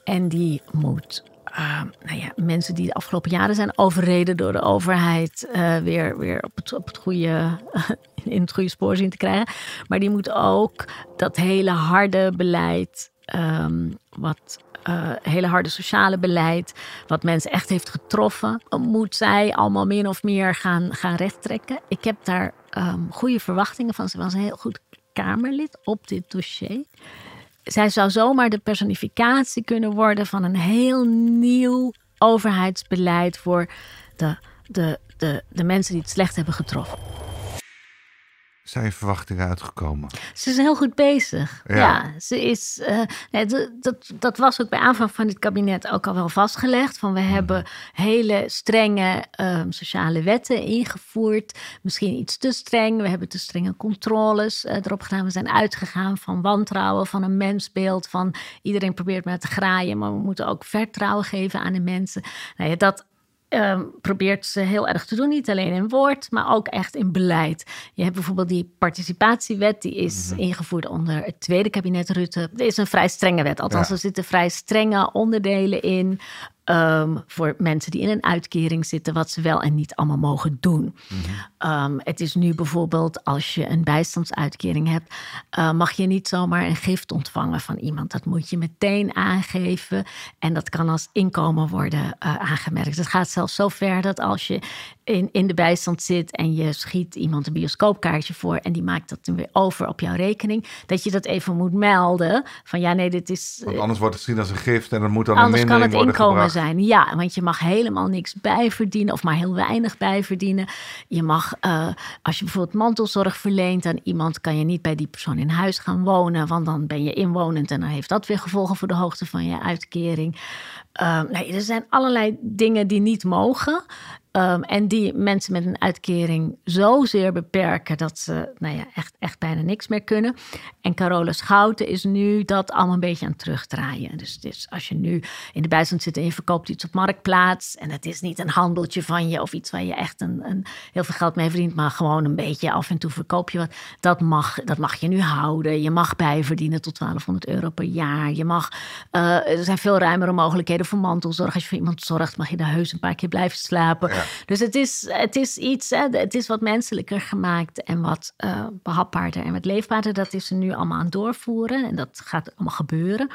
En die moet. ehm, nou ja, mensen die de afgelopen jaren zijn overreden door de overheid eh, weer, weer op, het, op het goede, in het goede spoor zien te krijgen. Maar die moet ook dat hele harde beleid, ehm, wat eh, hele harde sociale beleid, wat mensen echt heeft getroffen, moet zij allemaal min of meer gaan, gaan rechttrekken. Ik heb daar ehm, goede verwachtingen van. Ze was een heel goed Kamerlid op dit dossier. Zij zou zomaar de personificatie kunnen worden van een heel nieuw overheidsbeleid voor de, de, de, de mensen die het slecht hebben getroffen. Zijn je verwachtingen uitgekomen? Ze is heel goed bezig. Ja. Ja, ze is. eh, nee, dat, dat, was ook bij aanvang van dit kabinet ook al wel vastgelegd. Van we hebben hele strenge ehm, sociale wetten ingevoerd. Misschien iets te streng. We hebben te strenge controles eh, erop gedaan. We zijn uitgegaan van wantrouwen, van een mensbeeld. Van iedereen probeert maar te graaien. Maar we moeten ook vertrouwen geven aan de mensen. Nou ja, dat ehm, probeert ze heel erg te doen. Niet alleen in woord, maar ook echt in beleid. Je hebt bijvoorbeeld die participatiewet, die is ingevoerd onder het tweede kabinet Rutte. Er is een vrij strenge wet, althans Ja. er zitten vrij strenge onderdelen in. Ehm, voor mensen die in een uitkering zitten, wat ze wel en niet allemaal mogen doen. Ehm, het is nu bijvoorbeeld als je een bijstandsuitkering hebt, eh, mag je niet zomaar een gift ontvangen van iemand. Dat moet je meteen aangeven en dat kan als inkomen worden eh, aangemerkt. Het gaat zelfs zo ver dat als je in, in de bijstand zit en je schiet iemand een bioscoopkaartje voor en die maakt dat dan weer over op jouw rekening, dat je dat even moet melden. Van ja, nee, dit is. Want anders wordt het gezien als een gift en dan moet dan Anders een kan mindering het worden inkomen gebracht. zijn. Ja, want je mag helemaal niks bijverdienen of maar heel weinig bijverdienen. Je mag, eh, als je bijvoorbeeld mantelzorg verleent aan iemand, kan je niet bij die persoon in huis gaan wonen, want dan ben je inwonend en dan heeft dat weer gevolgen voor de hoogte van je uitkering. Ehm, er zijn allerlei dingen die niet mogen. ehm, en die mensen met een uitkering zozeer beperken dat ze nou ja, echt, echt bijna niks meer kunnen. En Carola Schouten is nu dat allemaal een beetje aan het terugdraaien. Dus, als je nu in de bijstand zit en je verkoopt iets op marktplaats. en het is niet een handeltje van je of iets waar je echt een, een, heel veel geld mee verdient. maar gewoon een beetje af en toe verkoop je wat. Dat mag, dat mag je nu houden. Je mag bijverdienen tot 1200 euro per jaar. Je mag, eh, er zijn veel ruimere mogelijkheden voor mantelzorg. Als je voor iemand zorgt, mag je daar heus een paar keer blijven slapen. Dus het is, het is iets, hè, het is wat menselijker gemaakt en wat eh, behapbaarder en wat leefbaarder. Dat is ze nu allemaal aan het doorvoeren en dat gaat allemaal gebeuren.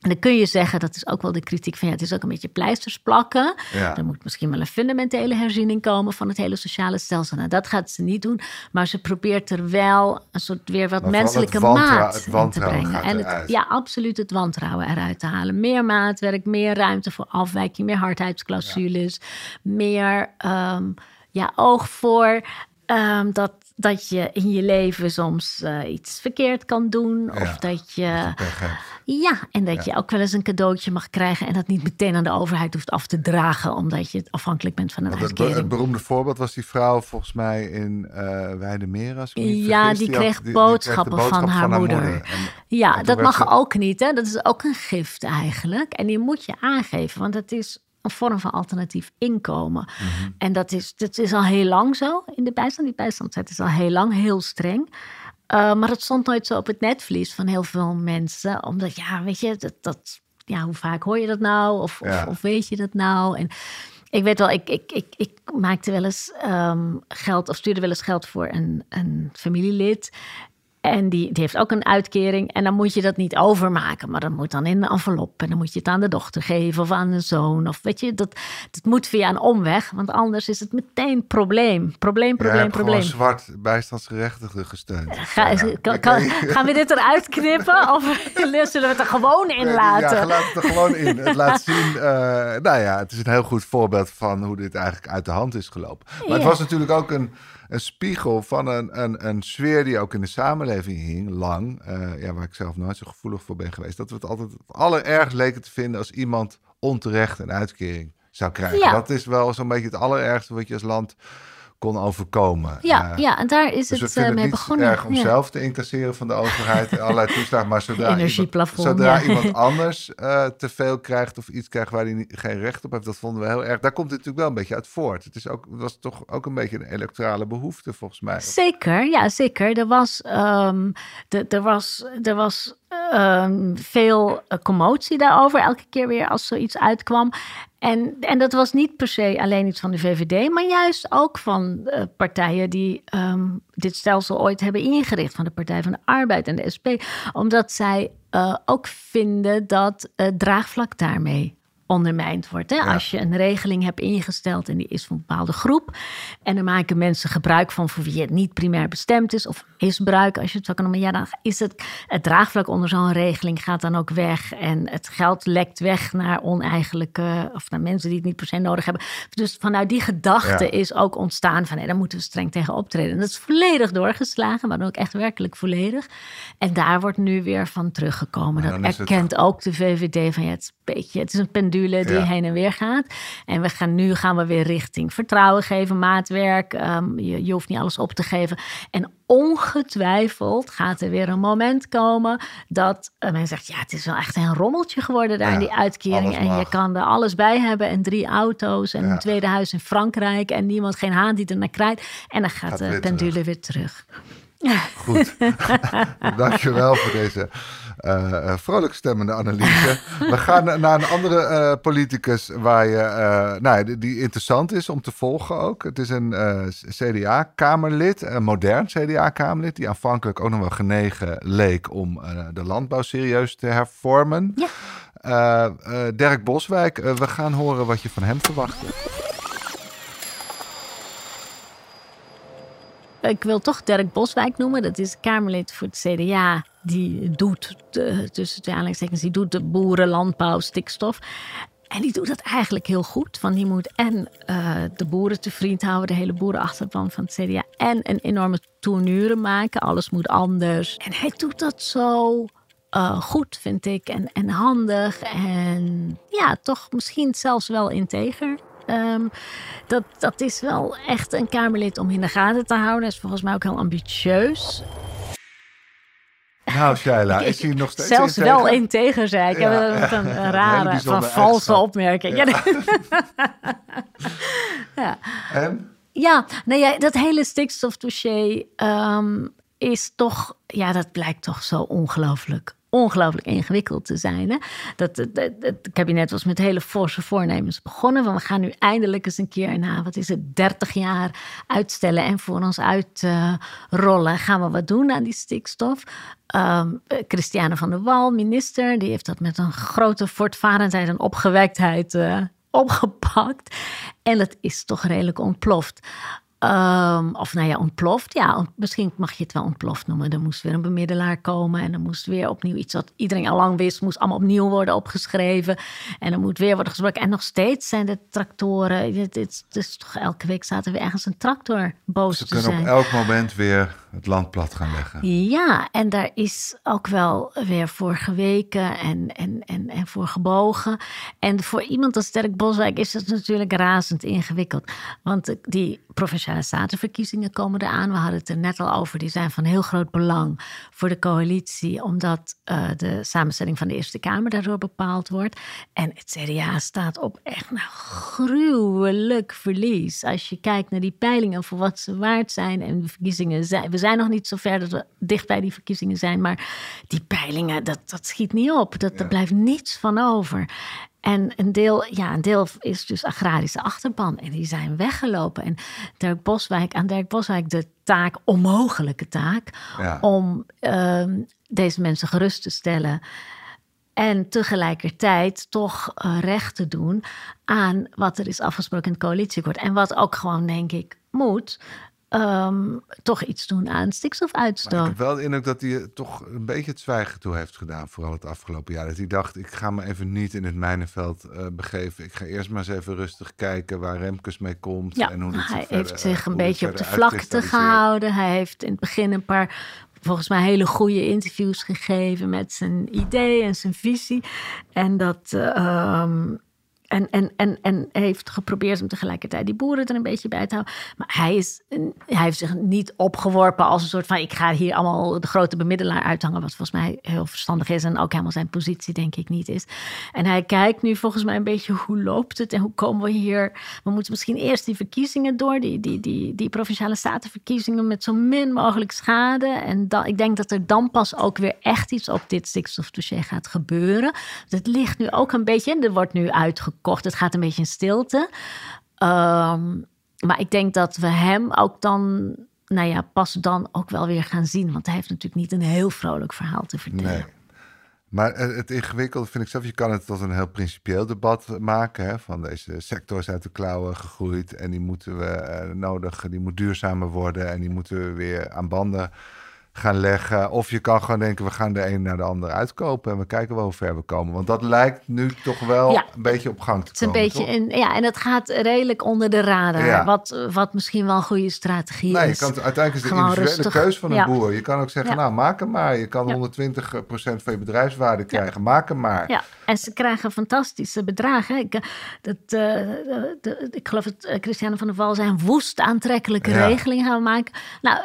En dan kun je zeggen, dat is ook wel de kritiek van ja, het is ook een beetje pleisters plakken. Ja. Er moet misschien wel een fundamentele herziening komen van het hele sociale stelsel. Nou, dat gaat ze niet doen, maar ze probeert er wel een soort weer wat Maar menselijke maat in te brengen. En het, ja, absoluut het wantrouwen eruit te halen. Meer maatwerk, meer ruimte voor afwijking, meer hardheidsclausules, meer ehm, ja, oog voor ehm, dat, dat je in je leven soms eh, iets verkeerd kan doen. Ja, Of dat je. Ja, en dat je ook wel eens een cadeautje mag krijgen. En dat niet meteen aan de overheid hoeft af te dragen. Omdat je afhankelijk bent van een Want uitkering. het beroemde voorbeeld was die vrouw volgens mij in eh Weidemeer. Als ik niet Ja, vergis. die kreeg die boodschappen kreeg van haar moeder. En- Ja, en dat mag ze- ook niet. Hè? Dat is ook een gift eigenlijk. En die moet je aangeven, want het is een vorm van alternatief inkomen. Mhm. En dat is, dat is al heel lang zo in de bijstand. Die bijstandszet is al heel lang heel streng. Uh, maar het stond nooit zo op het netvlies van heel veel mensen. Omdat, ja, weet je, dat, dat, ja, hoe vaak hoor je dat nou? Of, Ja. of, of weet je dat nou? En ik weet wel, ik, ik, ik, ik maakte wel eens um, geld, of stuurde wel eens geld voor een, een familielid. En die, die heeft ook een uitkering. En dan moet je dat niet overmaken. Maar dat moet dan in een envelop. En dan moet je het aan de dochter geven of aan de zoon. Of weet je, dat, dat moet via een omweg. Want anders is het meteen probleem. Probleem, probleem, hebt probleem. zwart bijstandsgerechtigden gesteund. Ga, Ja, kan, ik- kan- gaan we dit eruit knippen? Of zullen we het er gewoon in laten? Ja, laat het er gewoon in. Het laat zien, eh, nou ja, het is een heel goed voorbeeld van hoe dit eigenlijk uit de hand is gelopen. Maar het Ja. was natuurlijk ook een, een spiegel van een, een, een sfeer die ook in de samenleving hing, lang. eh, ja, waar ik zelf nooit zo gevoelig voor ben geweest. Dat we het altijd het allerergst leken te vinden als iemand onterecht een uitkering zou krijgen. Ja. Dat is wel zo'n beetje het allerergste wat je als land kon overkomen. Ja, Eh, ja, en daar is dus we het vinden eh, mee het begonnen. erg om Ja. zelf te incasseren van de overheid allerlei toeslagen. Maar zodra, iemand, zodra ja. iemand anders eh, te veel krijgt of iets krijgt waar hij geen recht op heeft, dat vonden we heel erg. Daar komt het natuurlijk wel een beetje uit voort. Het is ook, het was toch ook een beetje een electorale behoefte volgens mij. Zeker, ja, zeker. Er was, ehm, de, er was, er was ehm, veel eh, commotie daarover, elke keer weer als zoiets uitkwam. En, en dat was niet per se alleen iets van de VVD, maar juist ook van eh, partijen die ehm, dit stelsel ooit hebben ingericht. Van de Partij van de Arbeid en de SP. Omdat zij eh, ook vinden dat het draagvlak daarmee ondermijnd wordt. Hè? Ja. Als je een regeling hebt ingesteld en die is voor een bepaalde groep. En er maken mensen gebruik van voor wie het niet primair bestemd is. Of misbruik, als je het zo kan noemen. Ja, dan is het, het draagvlak onder zo'n regeling gaat dan ook weg. En het geld lekt weg naar oneigenlijke, of naar mensen die het niet per se nodig hebben. Dus vanuit die gedachte Ja. is ook ontstaan van, nee, daar moeten we streng tegen optreden. En dat is volledig doorgeslagen, maar dan ook echt werkelijk volledig. En daar wordt nu weer van teruggekomen. Dat het- erkent ook de VVD van, ja, het is een beetje, het is een pendule die Ja. heen en weer gaat. En we gaan nu gaan we weer richting vertrouwen geven, maatwerk. Ehm, je, je hoeft niet alles op te geven. En ongetwijfeld gaat er weer een moment komen dat uh, men zegt: ja, het is wel echt een rommeltje geworden daar Ja, in die uitkering. En je kan er alles bij hebben en drie auto's en Ja. een tweede huis in Frankrijk en niemand geen haan die er naar krijgt. En dan gaat, Gaat de weer pendule terug. weer terug. Goed. Dankjewel voor deze eh, vrolijk stemmende analyse. We gaan naar een andere eh, politicus waar je, eh, nou, die, die interessant is om te volgen ook. Het is een CDA-kamerlid, een modern CDA-kamerlid, die aanvankelijk ook nog wel genegen leek om de landbouw serieus te hervormen. Ja. Dirk Boswijk, we gaan horen wat je van hem verwacht. Ik wil toch Dirk Boswijk noemen. Dat is Kamerlid voor het CDA. Die doet, de, tussen twee aanleidingstekens, die doet de boeren, landbouw, stikstof. En die doet dat eigenlijk heel goed. Want die moet en uh, de boeren te vriend houden, de hele boerenachterban van het CDA. En een enorme tournure maken. Alles moet anders. En hij doet dat zo uh, goed, vind ik. En, en handig. En ja, toch misschien zelfs wel integer. Um, dat, dat is wel echt een Kamerlid om in de gaten te houden. Is volgens mij ook heel ambitieus. Nou, Shaila, is hij nog steeds Zelfs wel integer, zei ik. Ja, een, een rare, een van valse opmerking. Ja. ja. En? Ja, nou ja, dat hele stikstofdossier um, is toch... Ja, dat blijkt toch zo ongelooflijk ongelooflijk ingewikkeld te zijn. Hè? Dat, het kabinet was met hele forse voornemens begonnen. Van we gaan nu eindelijk eens een keer na, wat is het, 30 jaar uitstellen en voor ons uitrollen. gaan we wat doen aan die stikstof? Um, Christiane van der Wal, minister, die heeft dat met een grote voortvarendheid en opgewektheid uh, opgepakt. En dat is toch redelijk ontploft. Um, of nou ja, ontploft. Ja, misschien mag je het wel ontploft noemen. Er moest weer een bemiddelaar komen. En er moest weer opnieuw iets wat iedereen al lang wist, moest allemaal opnieuw worden opgeschreven. En er moet weer worden gesproken. En nog steeds zijn de tractoren. Het, is toch elke week er weer ergens een tractor boos Ze te kunnen op elk moment weer het land plat gaan leggen. Ja, en daar is ook wel weer voor geweken en, en, en, en voor gebogen. En voor iemand als Sterk Boswijk is het natuurlijk razend ingewikkeld. Want die provinciale statenverkiezingen komen eraan. We hadden het er net al over. Die zijn van heel groot belang voor de coalitie, omdat uh, de samenstelling van de Eerste Kamer daardoor bepaald wordt. En het CDA staat op echt nou, gruwelijk verlies. Als je kijkt naar die peilingen voor wat ze waard zijn en de verkiezingen zijn. Zijn nog niet zo ver dat we dicht bij die verkiezingen zijn, maar die peilingen, dat, dat schiet niet op. Dat, ja. Er blijft niets van over. En een deel, ja, een deel is dus agrarische achterban. En die zijn weggelopen. En Dirk Boswijk, aan Dirk Boswijk de taak, onmogelijke taak, ja. om uh, deze mensen gerust te stellen. En tegelijkertijd toch uh, recht te doen aan wat er is afgesproken in het coalitieakkoord. En wat ook gewoon, denk ik, moet. Um, toch iets doen aan stikstofuitstoot. Maar ik heb wel de indruk dat hij toch een beetje het zwijgen toe heeft gedaan, vooral het afgelopen jaar. Dat hij dacht, ik ga me even niet in het mijnenveld uh, begeven. Ik ga eerst maar eens even rustig kijken waar Remkes mee komt. Ja, en hoe hij verder, heeft zich een beetje op de vlakte gehouden. Hij heeft in het begin een paar volgens mij hele goede interviews gegeven met zijn idee en zijn visie. En dat. Uh, um, en, en, en, en heeft geprobeerd om tegelijkertijd die boeren er een beetje bij te houden. Maar hij, is, hij heeft zich niet opgeworpen als een soort van... ik ga hier allemaal de grote bemiddelaar uithangen... wat volgens mij heel verstandig is en ook helemaal zijn positie denk ik niet is. En hij kijkt nu volgens mij een beetje hoe loopt het en hoe komen we hier... We moeten misschien eerst die verkiezingen door, die, die, die, die provinciale statenverkiezingen... met zo min mogelijk schade. En dan, ik denk dat er dan pas ook weer echt iets op dit stikstofdossier gaat gebeuren. Het ligt nu ook een beetje, en er wordt nu uitgekomen Kocht. Het gaat een beetje in stilte. Um, maar ik denk dat we hem ook dan, nou ja, pas dan ook wel weer gaan zien. Want hij heeft natuurlijk niet een heel vrolijk verhaal te vertellen. Maar het ingewikkelde vind ik zelf, je kan het tot een heel principieel debat maken. Hè, van deze sector is uit de klauwen gegroeid en die moeten we uh, nodig, die moet duurzamer worden en die moeten we weer aan banden gaan leggen. Of je kan gewoon denken, we gaan de een naar de ander uitkopen en we kijken wel hoe ver we komen. Want dat lijkt nu toch wel Ja. een beetje op gang te Het is een komen. beetje toch? in, ja, en het gaat redelijk onder de radar. Ja. Wat, wat misschien wel een goede strategie Nee, je is. kan, het- uiteindelijk is de Gewoon individuele rustig. keus van een Ja. boer. Je kan ook zeggen, nou maak hem maar. Je kan Ja. 120% van je bedrijfswaarde krijgen. Maak hem maar. Ja, en ze krijgen fantastische bedragen. Ik, eh, dat, eh, de, de- ik geloof dat eh, Christiane van der Val zei... een woest aantrekkelijke regeling gaan we maken. Nou,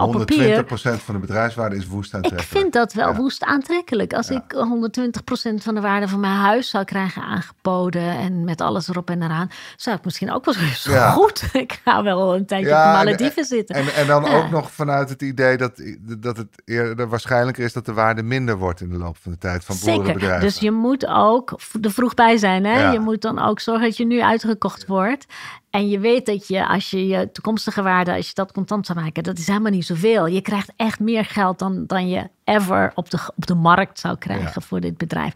op 120% papier... van de bedrijfswaarde is woest Ik aantrekkelijk. vind dat wel Ja. woest aantrekkelijk. Als Ja. ik 120% van de waarde van mijn huis zou krijgen aangeboden... en met alles erop en eraan... zou ik misschien ook wel zo Ja. goed. Ik ga wel een tijdje op de en- Malediven zitten. En, en dan ook nog vanuit het idee dat, dat het eerder waarschijnlijker is dat de waarde minder wordt in de loop van de tijd van boerenbedrijven. Dus je moet ook er vroeg bij zijn. Hè? Je moet dan ook zorgen dat je nu uitgekocht wordt. En je weet dat je, als je je toekomstige waarde, als je dat contant zou maken, dat is helemaal niet zoveel. Je krijgt echt meer geld dan, dan je ever op de, op de markt zou krijgen Ja. voor dit bedrijf.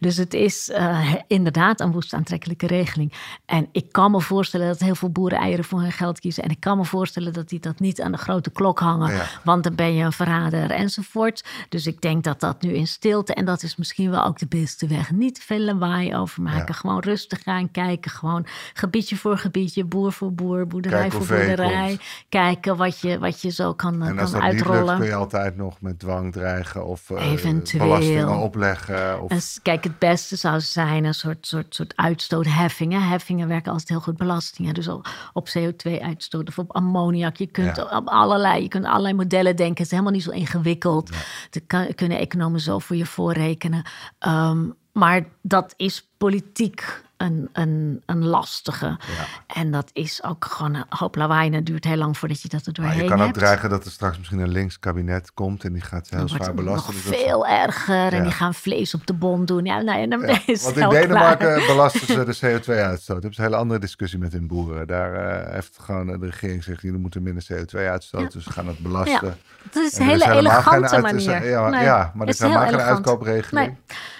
Dus het is eh, inderdaad een woest aantrekkelijke regeling. En ik kan me voorstellen dat heel veel boeren eieren voor hun geld kiezen. En ik kan me voorstellen dat die dat niet aan de grote klok hangen. Ja. Want dan ben je een verrader enzovoort. Dus ik denk dat dat nu in stilte. En dat is misschien wel ook de beste weg. Niet veel lawaai over maken. Ja. Gewoon rustig gaan kijken. Gewoon gebiedje voor gebiedje. Boer voor boer. Boerderij voor boerderij. Kijken wat je, wat je zo kan, En als kan dat niet lukt, uitrollen. kun je altijd nog met dwang dreigen of eh, Eventueel. belastingen opleggen. Of, kijk, het beste zou zijn een soort, soort, soort uitstootheffingen. Heffingen werken altijd heel goed belastingen. Dus op, op CO2-uitstoot of op ammoniak. Je kunt Ja. op allerlei, je kunt allerlei modellen denken. Het is helemaal niet zo ingewikkeld. Dat kan, kunnen economen zo voor je voorrekenen. Ehm, maar dat is politiek een, een, een lastige. En dat is ook gewoon een hoop lawaai. En het duurt heel lang voordat je dat er maar doorheen je kan ook hebt. dreigen dat er straks misschien een links kabinet komt en die gaat heel wordt zwaar belasten. nog Dus dat- veel erger. En die gaan vlees op de bon doen. Ja, nou, ja, dan Ja, is want in klaar. Denemarken belasten ze de CO2-uitstoot. Dat is een hele andere discussie met hun boeren. Daar eh, heeft gewoon de regering gezegd, jullie moeten minder CO2 uitstoten. Dus we gaan het belasten. Dat is En een hele elegante uit- manier. Ja, Nee, ja maar er is helemaal geen uitkoopregeling. Nee.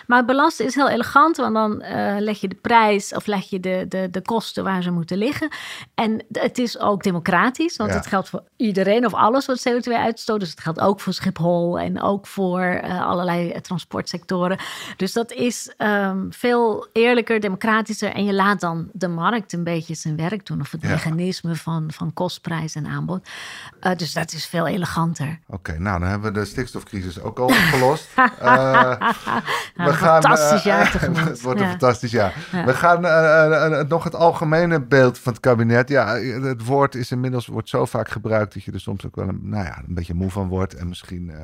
Maar belasten is heel elegant, want dan eh, leg je de prijs of leg je de, de, de kosten waar ze moeten liggen. En het is ook democratisch, want Ja. het geldt voor iedereen of alles wat CO2 uitstoot. Dus het geldt ook voor Schiphol en ook voor eh, allerlei eh, transportsectoren. Dus dat is ehm, veel eerlijker, democratischer. En je laat dan de markt een beetje zijn werk doen, of het Ja. mechanisme van, van kostprijs en aanbod. Dus dat is veel eleganter. Oké, nou dan hebben we de stikstofcrisis ook al opgelost. Nou, een fantastisch jaar tegemoet. het wordt een fantastisch jaar. Ja. We gaan eh, eh, eh, nog het algemene beeld van het kabinet. Ja, het woord is inmiddels wordt zo vaak gebruikt dat je er soms ook wel een, nou ja, een beetje moe van wordt. En misschien eh,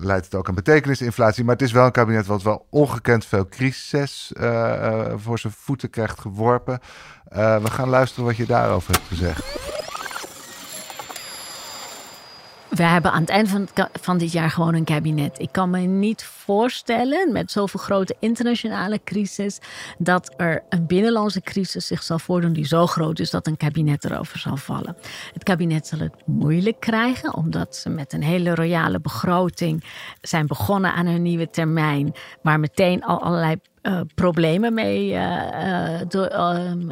leidt het ook aan betekenisinflatie. Maar het is wel een kabinet wat wel ongekend veel crisis eh, eh, voor zijn voeten krijgt geworpen. Eh, we gaan luisteren wat je daarover hebt gezegd. We hebben aan het eind van, van dit jaar gewoon een kabinet. Ik kan me niet voorstellen, met zoveel grote internationale crisis, dat er een binnenlandse crisis zich zal voordoen die zo groot is dat een kabinet erover zal vallen. Het kabinet zal het moeilijk krijgen, omdat ze met een hele royale begroting zijn begonnen aan hun nieuwe termijn, waar meteen al allerlei eh, problemen mee eh, eh, door,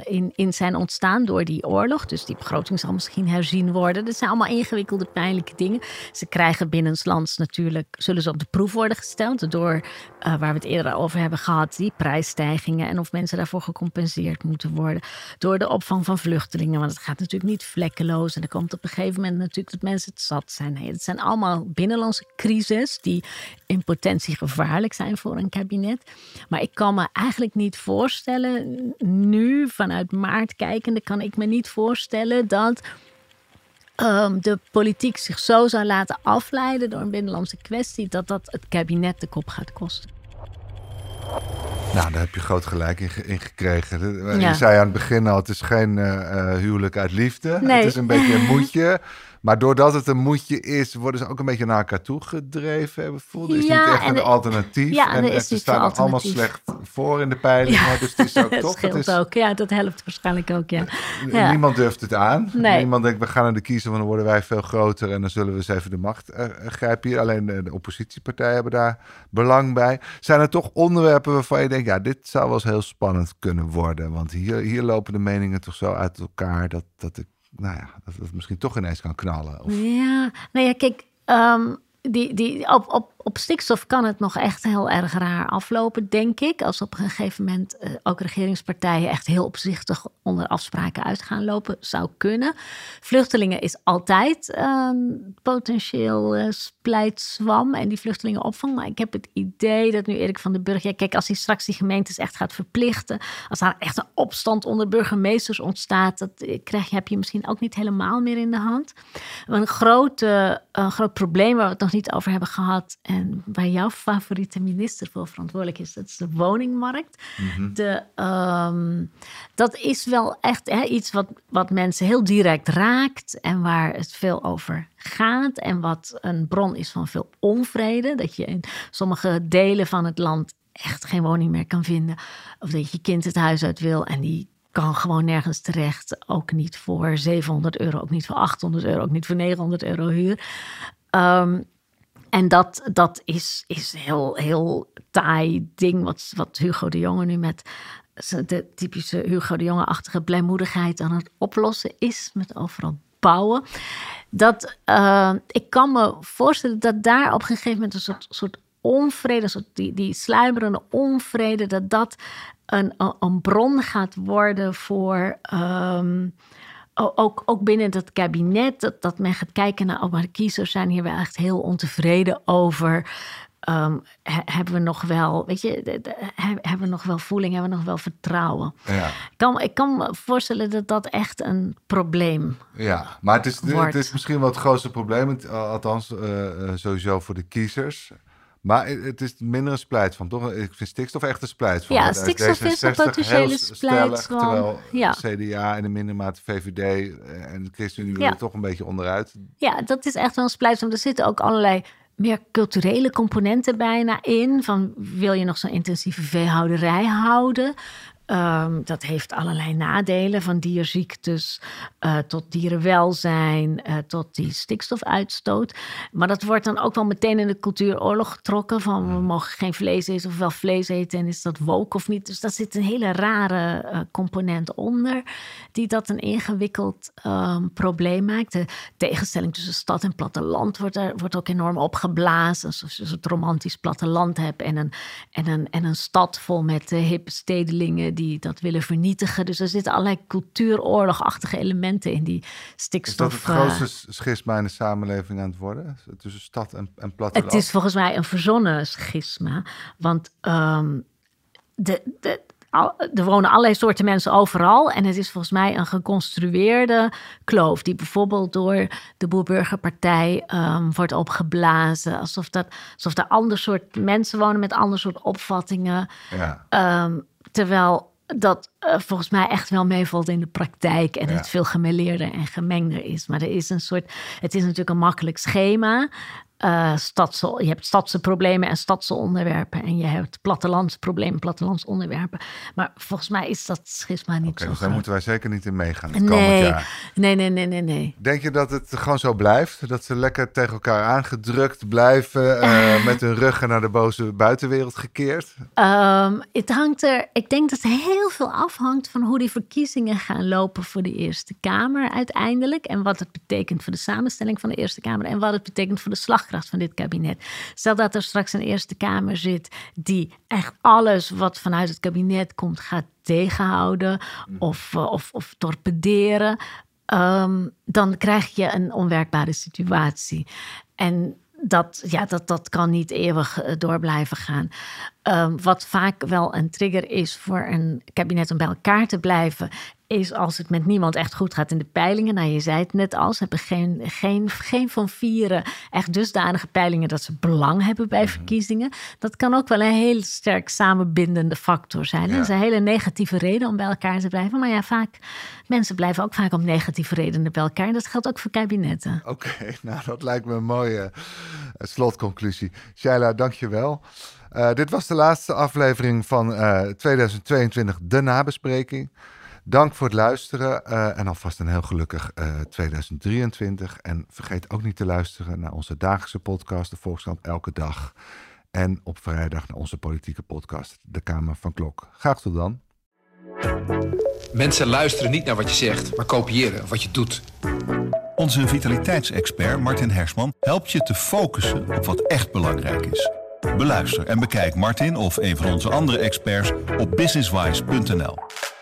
in, in zijn ontstaan door die oorlog. Dus die begroting zal misschien herzien worden. Dat zijn allemaal ingewikkelde, pijnlijke dingen. Ze krijgen binnenlands natuurlijk, zullen ze op de proef worden gesteld door, eh, waar we het eerder over hebben gehad, die prijsstijgingen en of mensen daarvoor gecompenseerd moeten worden. Door de opvang van vluchtelingen, want het gaat natuurlijk niet vlekkeloos. En er komt op een gegeven moment natuurlijk dat mensen het zat zijn. Nee, het zijn allemaal binnenlandse crises die in potentie gevaarlijk zijn voor een kabinet. Maar ik kan me eigenlijk niet voorstellen, nu vanuit maart kijkende, kan ik me niet voorstellen dat ehm, de politiek zich zo zou laten afleiden door een binnenlandse kwestie, dat dat het kabinet de kop gaat kosten. Nou, daar heb je groot gelijk in, in gekregen. Ja. Je zei aan het begin al, het is geen eh, eh, huwelijk uit liefde. Nee. Het is een beetje een moedje. Maar doordat het een moedje is, worden ze ook een beetje naar elkaar toe gedreven. Hebben voelde. Er is Ja, niet echt en een er- alternatief. ja, en er ze staan ook allemaal slecht voor in de peilingen. Dus het is ook dat toch... scheelt het is, ook. Ja, dat helpt waarschijnlijk ook, ja. ja. Niemand durft het aan. Nee. Niemand denkt, we gaan naar de kiezer, want dan worden wij veel groter en dan zullen we eens even de macht eh, eh, grijpen hier. Alleen de, de oppositiepartijen hebben daar belang bij. Zijn er toch onderwerpen waarvan je denkt, ja, dit zou wel eens heel spannend kunnen worden? Want hier, hier lopen de meningen toch zo uit elkaar dat, dat ik, nou ja, dat het misschien toch ineens kan knallen. Of, Ja, nou ja, kijk, ehm, die, die, op, op, op stikstof kan het nog echt heel erg raar aflopen, denk ik. Als op een gegeven moment eh, ook regeringspartijen echt heel opzichtig onder afspraken uit gaan lopen, zou kunnen. Vluchtelingen is altijd een potentieel splijtswam en die vluchtelingenopvang. Maar ik heb het idee dat nu Erik van den Burg, ja, kijk, als hij straks die gemeentes echt gaat verplichten, als daar echt een opstand onder burgemeesters ontstaat, dat eh, krijg je, heb je misschien ook niet helemaal meer in de hand. Een grote, een groot probleem waar we het nog niet over hebben gehad. En waar jouw favoriete minister voor verantwoordelijk is, dat is de woningmarkt. de, ehm, dat is wel echt hè, iets wat, wat mensen heel direct raakt. En waar het veel over gaat. En wat een bron is van veel onvrede. Dat je in sommige delen van het land echt geen woning meer kan vinden. Of dat je kind het huis uit wil en die kan gewoon nergens terecht. Ook niet voor 700 euro, ook niet voor 800 euro, ook niet voor 900 euro huur. Ehm, En dat, dat is, is heel, heel taai ding wat, wat Hugo de Jonge nu met de typische Hugo de Jonge-achtige blijmoedigheid aan het oplossen is. Met overal bouwen. Dat, uh, ik kan me voorstellen dat daar op een gegeven moment een soort, soort onvrede, soort die, die sluimerende onvrede, dat dat een, een bron gaat worden voor. Um, ook, ook binnen het kabinet, dat, dat men gaat kijken naar, oh, maar de kiezers zijn hier wel echt heel ontevreden over. Um, hebben we nog wel, weet je, hebben we nog wel voeling, hebben we nog wel vertrouwen? Ja. Ik, kan, ik kan me voorstellen dat dat echt een probleem Ja, maar het is, het is misschien wel het grootste probleem, althans uh, sowieso voor de kiezers. Maar het is minder een splijt van, toch? Ik vind stikstof echt een splijt van. Ja, stikstof is een potentiële splijt van. Terwijl ja. CDA en de minder mate VVD en de ChristenUnie willen toch een beetje onderuit. Ja, dat is echt wel een splijt van. Er zitten ook allerlei meer culturele componenten bijna in. Van wil je nog zo'n intensieve veehouderij houden? Um, dat heeft allerlei nadelen, van dierziektes uh, tot dierenwelzijn, uh, tot die stikstofuitstoot. Maar dat wordt dan ook wel meteen in de cultuuroorlog getrokken: van we mogen geen vlees eten of wel vlees eten en is dat woke of niet. Dus daar zit een hele rare uh, component onder, die dat een ingewikkeld um, probleem maakt. De tegenstelling tussen stad en platteland wordt, er, wordt ook enorm opgeblazen. Alsof je een soort romantisch platteland hebt en een, en een, en een stad vol met hippe stedelingen die dat willen vernietigen. Dus er zitten allerlei cultuuroorlogachtige elementen in die stikstof. Is dat het grootste uh, schisma in de samenleving aan het worden? Tussen stad en, en platteland? Het is volgens mij een verzonnen schisma. Want um, de, de, er wonen allerlei soorten mensen overal. En het is volgens mij een geconstrueerde kloof. Die bijvoorbeeld door de Boerburgerpartij um, wordt opgeblazen. Alsof, dat, alsof er ander soort mensen wonen met ander soort opvattingen. Ja. Um, terwijl dat uh, volgens mij echt wel meevalt in de praktijk en het veel gemeleerder en gemengder is. Maar er is een soort, het is natuurlijk een makkelijk schema uh, je hebt stadse problemen en stadse onderwerpen. En je hebt plattelandsproblemen, plattelandsonderwerpen. Maar volgens mij is dat schisma niet okay, zo dus daar moeten wij zeker niet in meegaan het nee, jaar. Nee, nee, nee, nee, nee. Denk je dat het gewoon zo blijft? Dat ze lekker tegen elkaar aangedrukt blijven... Uh, met hun ruggen naar de boze buitenwereld gekeerd? Um, het hangt er... Ik denk dat heel veel afhangt van hoe die verkiezingen gaan lopen... voor de Eerste Kamer uiteindelijk. En wat het betekent voor de samenstelling van de Eerste Kamer. En wat het betekent voor de slag van dit kabinet. Stel dat er straks een Eerste Kamer zit die echt alles wat vanuit het kabinet komt gaat tegenhouden mm. of, eh, of, of torpederen. Ehm, dan krijg je een onwerkbare situatie. En dat, ja, dat, dat kan niet eeuwig eh, door blijven gaan. Ehm, wat vaak wel een trigger is voor een kabinet om bij elkaar te blijven, is als het met niemand echt goed gaat in de peilingen. Nou, je zei het net al, ze hebben geen, geen, geen van vieren echt dusdanige peilingen dat ze belang hebben bij mhm. verkiezingen. Dat kan ook wel een heel sterk samenbindende factor zijn. Dat is een hele negatieve reden om bij elkaar te blijven. Maar ja, vaak, mensen blijven ook vaak om negatieve redenen bij elkaar. Dat geldt ook voor kabinetten. Oké, nou dat lijkt me een mooie uh, slotconclusie. Shaila, dank je wel. Uh, dit was de laatste aflevering van uh, eh, 2022, de nabespreking. Dank voor het luisteren uh, en alvast een heel gelukkig 2023. En vergeet ook niet te luisteren naar onze dagelijkse podcast, de Volkskrant Elke Dag. En op vrijdag naar onze politieke podcast, De Kamer van Klok. Graag tot dan. Mensen luisteren niet naar wat je zegt, maar kopiëren wat je doet. Onze vitaliteitsexpert Martin Hersman helpt je te focussen op wat echt belangrijk is. Beluister en bekijk Martin of een van onze andere experts op businesswise.nl.